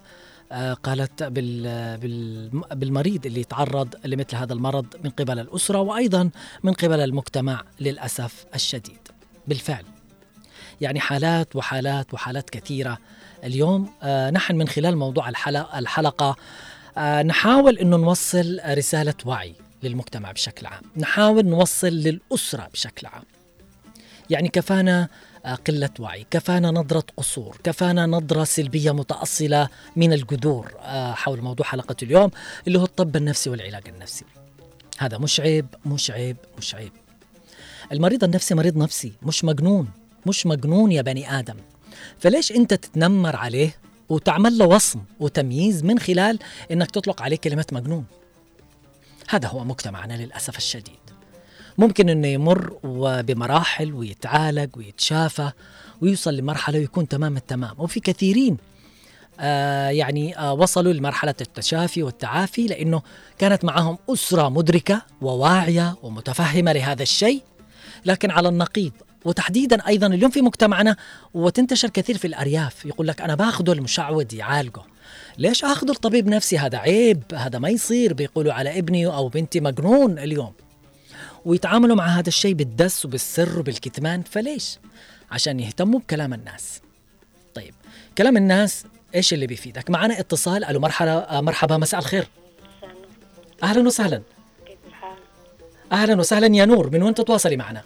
آه قالت بال بالمريض اللي يتعرض لمثل هذا المرض من قبل الأسرة وأيضا من قبل المجتمع للأسف الشديد. بالفعل. يعني حالات وحالات وحالات كثيرة. اليوم آه، نحن من خلال موضوع الحلقة, الحلقة نحاول أنه نوصل رسالة وعي للمجتمع بشكل عام. نحاول نوصل للأسرة بشكل عام. يعني كفانا آه، قلة وعي كفانا نظرة قصور كفانا نظرة سلبية متأصلة من الجذور آه، حول موضوع حلقة اليوم اللي هو الطب النفسي والعلاج النفسي. هذا مش عيب مش عيب مش عيب المريض النفسي مريض نفسي مش مجنون مش مجنون يا بني آدم. فليش أنت تتنمر عليه وتعمل له وصم وتمييز من خلال أنك تطلق عليه كلمة مجنون؟ هذا هو مجتمعنا للأسف الشديد. ممكن إنه يمر بمراحل ويتعالج ويتشافى ويوصل لمرحلة ويكون تمام التمام. وفي كثيرين آه يعني آه وصلوا لمرحلة التشافي والتعافي لأنه كانت معهم أسرة مدركة وواعية ومتفهمة لهذا الشيء. لكن على النقيض. وتحديدا أيضا اليوم في مجتمعنا وتنتشر كثير في الأرياف. يقول لك أنا باخذه المشعوذ يعالجه. ليش اخذه الطبيب نفسي؟ هذا عيب. هذا ما يصير. بيقولوا على ابني أو بنتي مجنون اليوم. ويتعاملوا مع هذا الشيء بالدس وبالسر وبالكتمان. فليش؟ عشان يهتموا بكلام الناس. طيب كلام الناس إيش اللي بيفيدك؟ معنا اتصال. ألو مرحبا مرحبا مساء الخير. أهلا وسهلا؟ أهلا وسهلا يا نور من وين تتواصلي معنا؟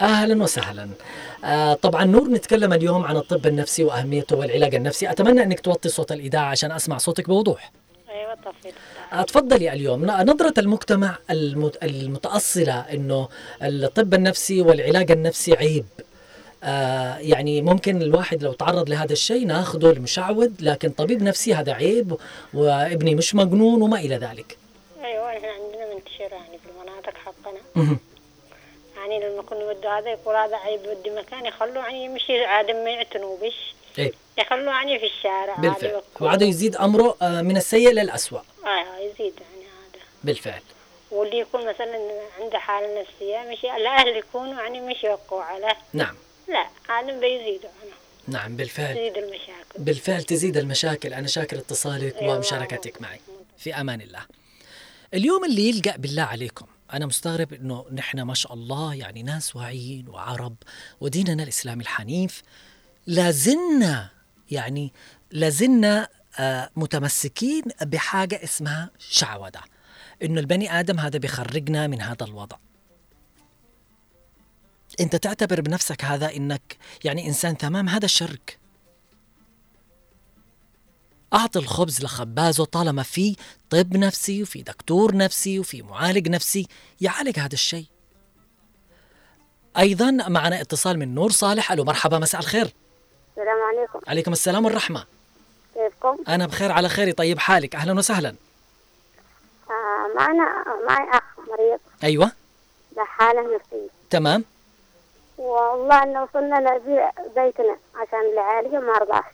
أهلا وسهلا. آه طبعا نور نتكلم اليوم عن الطب النفسي وأهميته والعلاج النفسي. أتمنى إنك توطي صوت الإذاعة عشان أسمع صوتك بوضوح. أيوه طفيت تفضلي اليوم. نظرة المجتمع المت- المتأصلة إنه الطب النفسي والعلاج النفسي عيب. آه يعني ممكن الواحد لو تعرض لهذا الشيء ناخذه المشعوذ لكن طبيب نفسي هذا عيب وابني مش مجنون وما إلى ذلك. أيوه إحنا عندنا منتشر يعني في المناطق حقنا. يعني لما كنا ودوا هذا يقول هذا عيب ودي مكان يخلوه يعني يمشي عادة ما يعتنوا بش إيه. يخلوه يعني في الشارع بالفعل. وعاد يزيد أمره آه من السيء للأسوأ. أيوه يزيد يعني هذا. بالفعل. واللي يكون مثلا عنده حالة نفسية مش الأهل يكونوا يعني مش يوقعوا عليه. نعم. لا هذا بيزيدوا عنه نعم بالفعل. تزيد المشاكل. بالفعل تزيد المشاكل. أنا شاكر اتصالك. ومشاركتك معي. في أمان الله. اليوم اللي يلقى بالله عليكم أنا مستغرب إنه نحن ما شاء الله يعني ناس واعيين وعرب وديننا الإسلامي الحنيف لازلنا يعني لازلنا آه متمسكين بحاجة اسمها شعوذة إنه البني آدم هذا بيخرجنا من هذا الوضع. أنت تعتبر بنفسك هذا إنك يعني إنسان تمام هذا شرك. أعطي الخبز لخبازه طالما في طب نفسي وفي دكتور نفسي وفي معالج نفسي يعالج هذا الشيء. أيضا معنا اتصال من نور صالح. ألو مرحبا مساء الخير. السلام عليكم. عليكم السلام والرحمة. كيفكم؟ أنا بخير على خير. طيب حالك؟ أهلا وسهلا. آه معنا معي أخ مريض. أيوة. له حالة نفسية. تمام. والله إنه وصلنا لبيع بيتنا عشان نعالجه ما رضاش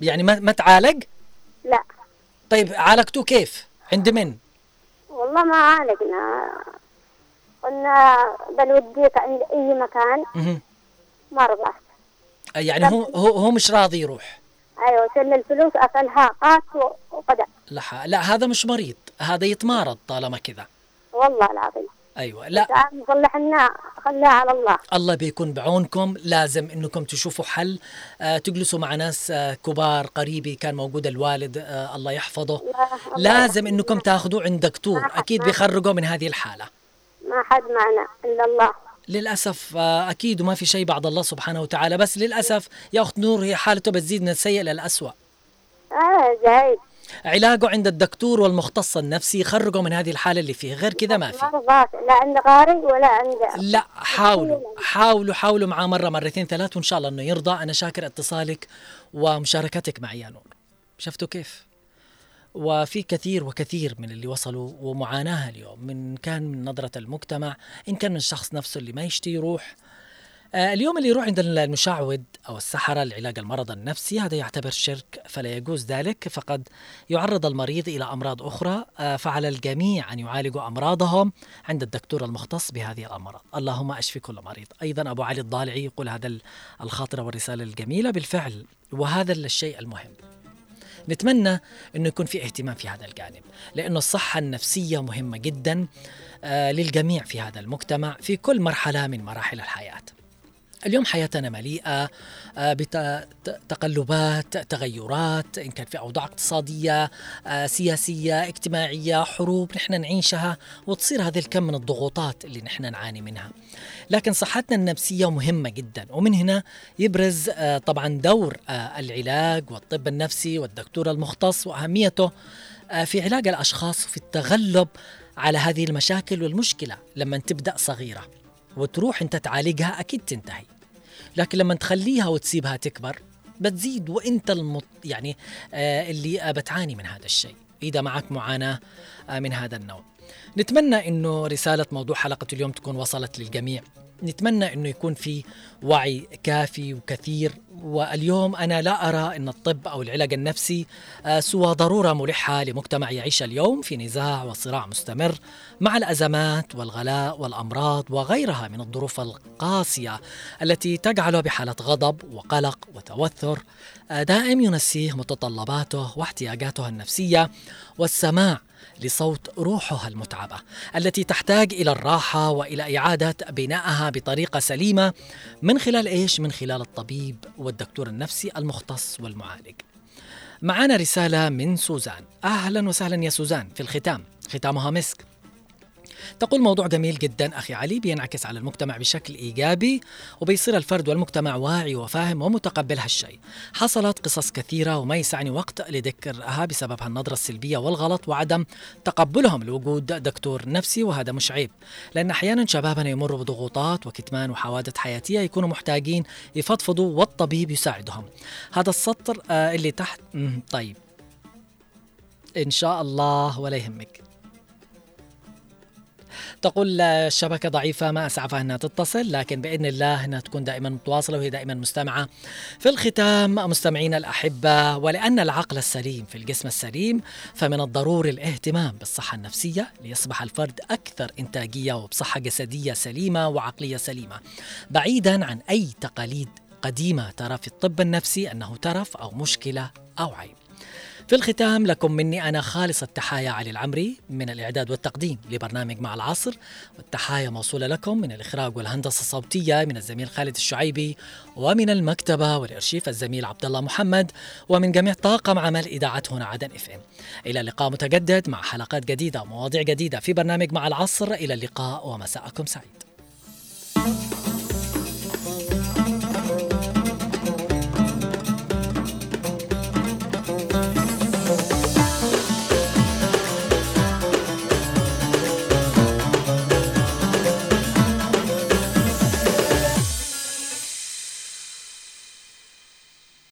يعني ما, ما تعالج؟ لا. طيب عالجتوه كيف؟ عند من؟ والله ما عالجنا. قلنا بنوديك عند أي مكان. مهم. ما رضاش يعني هو هو هو مش راضي يروح؟ أيوة شل الفلوس أكلها قاس وقدع لا لا هذا مش مريض. هذا يتمارض طالما كذا. والله العظيم. أيوة لا. نصلح لنا خليها على الله. الله بيكون بعونكم. لازم إنكم تشوفوا حل. آه تجلسوا مع ناس آه كبار قريبي كان موجود الوالد آه الله يحفظه. لازم إنكم تاخذوه عند دكتور. أكيد بيخرجوا من هذه الحالة. ما حد معنا إلا الله. للأسف آه أكيد وما في شيء بعد الله سبحانه وتعالى. بس للأسف يا أخت نور هي حالته بتزيد من السيء للاسوء آه زايد. علاجه عند الدكتور والمختص النفسي يخرجوا من هذه الحالة اللي فيه غير كذا ما في. لا عند غاري ولا عند لا حاولوا حاولوا حاولوا معاه مرة مرتين ثلاث وإن شاء الله أنه يرضى. أنا شاكر اتصالك ومشاركتك معي يا نور. شفتوا كيف؟ وفي كثير وكثير من اللي وصلوا ومعاناة اليوم من كان من نظرة المجتمع إن كان من الشخص نفسه اللي ما يشتي يروح اليوم اللي يروح عند المشعوذ أو السحرة لعلاج المرض النفسي هذا يعتبر شرك فلا يجوز ذلك فقد يعرض المريض إلى أمراض أخرى آه، فعلى الجميع أن يعالجوا أمراضهم عند الدكتور المختص بهذه الأمراض. اللهم أشفي كل مريض. أيضا أبو علي الضالعي يقول هذا ال- الخاطرة والرسالة الجميلة. بالفعل وهذا الشيء المهم. نتمنى انه يكون في اهتمام في هذا الجانب لأنه الصحة النفسية مهمة جدا آه، للجميع في هذا المجتمع في كل مرحلة من مراحل الحياة. اليوم حياتنا مليئة آه، بتقلبات تغيرات إن كان في أوضاع اقتصادية آه، سياسية اجتماعية حروب نحن نعيشها وتصير هذا الكم من الضغوطات اللي نحن نعاني منها. لكن صحتنا النفسية مهمة جدا ومن هنا يبرز آه، طبعا دور العلاج والطب النفسي والدكتور المختص وأهميته في علاج الأشخاص في التغلب على هذه المشاكل والمشكلة لما تبدأ صغيرة وتروح أنت تعالجها أكيد تنتهي. لكن لما تخليها وتسيبها تكبر بتزيد وانت المط يعني آه اللي بتعاني من هذا الشيء إذا معك معاناة آه من هذا النوع. نتمنى إنه رسالة موضوع حلقة اليوم تكون وصلت للجميع. نتمنى إنه يكون في وعي كافي وكثير. واليوم أنا لا أرى إن الطب أو العلاج النفسي آه، سوى ضرورة ملحة لمجتمع يعيش اليوم في نزاع وصراع مستمر مع الأزمات والغلاء والأمراض وغيرها من الظروف القاسية التي تجعله بحالة غضب وقلق وتوتر. آه، دائم ينسيه متطلباته واحتياجاته النفسية والسماع لصوت روحها المتعبة التي تحتاج إلى الراحة وإلى إعادة بنائها بطريقة سليمة من خلال إيش؟ من خلال الطبيب والدكتور النفسي المختص والمعالج. معنا رسالة من سوزان، أهلا وسهلا يا سوزان في الختام، ختامها مسك. تقول موضوع جميل جدا أخي علي بينعكس على المجتمع بشكل إيجابي وبيصير الفرد والمجتمع واعي وفاهم ومتقبل هالشيء حصلت قصص كثيرة وما يسعني وقت لذكرها بسبب هالنظرة السلبية والغلط وعدم تقبلهم لوجود دكتور نفسي وهذا مش عيب. لأن أحيانا شبابنا يمروا بضغوطات وكتمان وحوادث حياتية يكونوا محتاجين يفضفضوا والطبيب يساعدهم. هذا السطر آه، اللي تحت طيب. إن شاء الله ولا يهمك. تقول الشبكة ضعيفة ما أسعفها أنها تتصل لكن بإذن الله أنها تكون دائما متواصلة وهي دائما مستمعة. في الختام مستمعينا الأحبة ولأن العقل السليم في الجسم السليم فمن الضروري الاهتمام بالصحة النفسية ليصبح الفرد أكثر إنتاجية وبصحة جسدية سليمة وعقلية سليمة. بعيدا عن أي تقاليد قديمة ترى في الطب النفسي أنه ترف أو مشكلة أو عيب. في الختام لكم مني أنا خالص التحايا علي العمري من الإعداد والتقديم لبرنامج مع العصر. والتحايا موصولة لكم من الإخراج والهندسة الصوتية من الزميل خالد الشعيبي ومن المكتبة والإرشيف الزميل عبد الله محمد ومن جميع طاقم عمل إذاعة هنا عدن إف إم. إلى اللقاء متجدد مع حلقات جديدة ومواضيع جديدة في برنامج مع العصر. إلى اللقاء ومساءكم سعيد.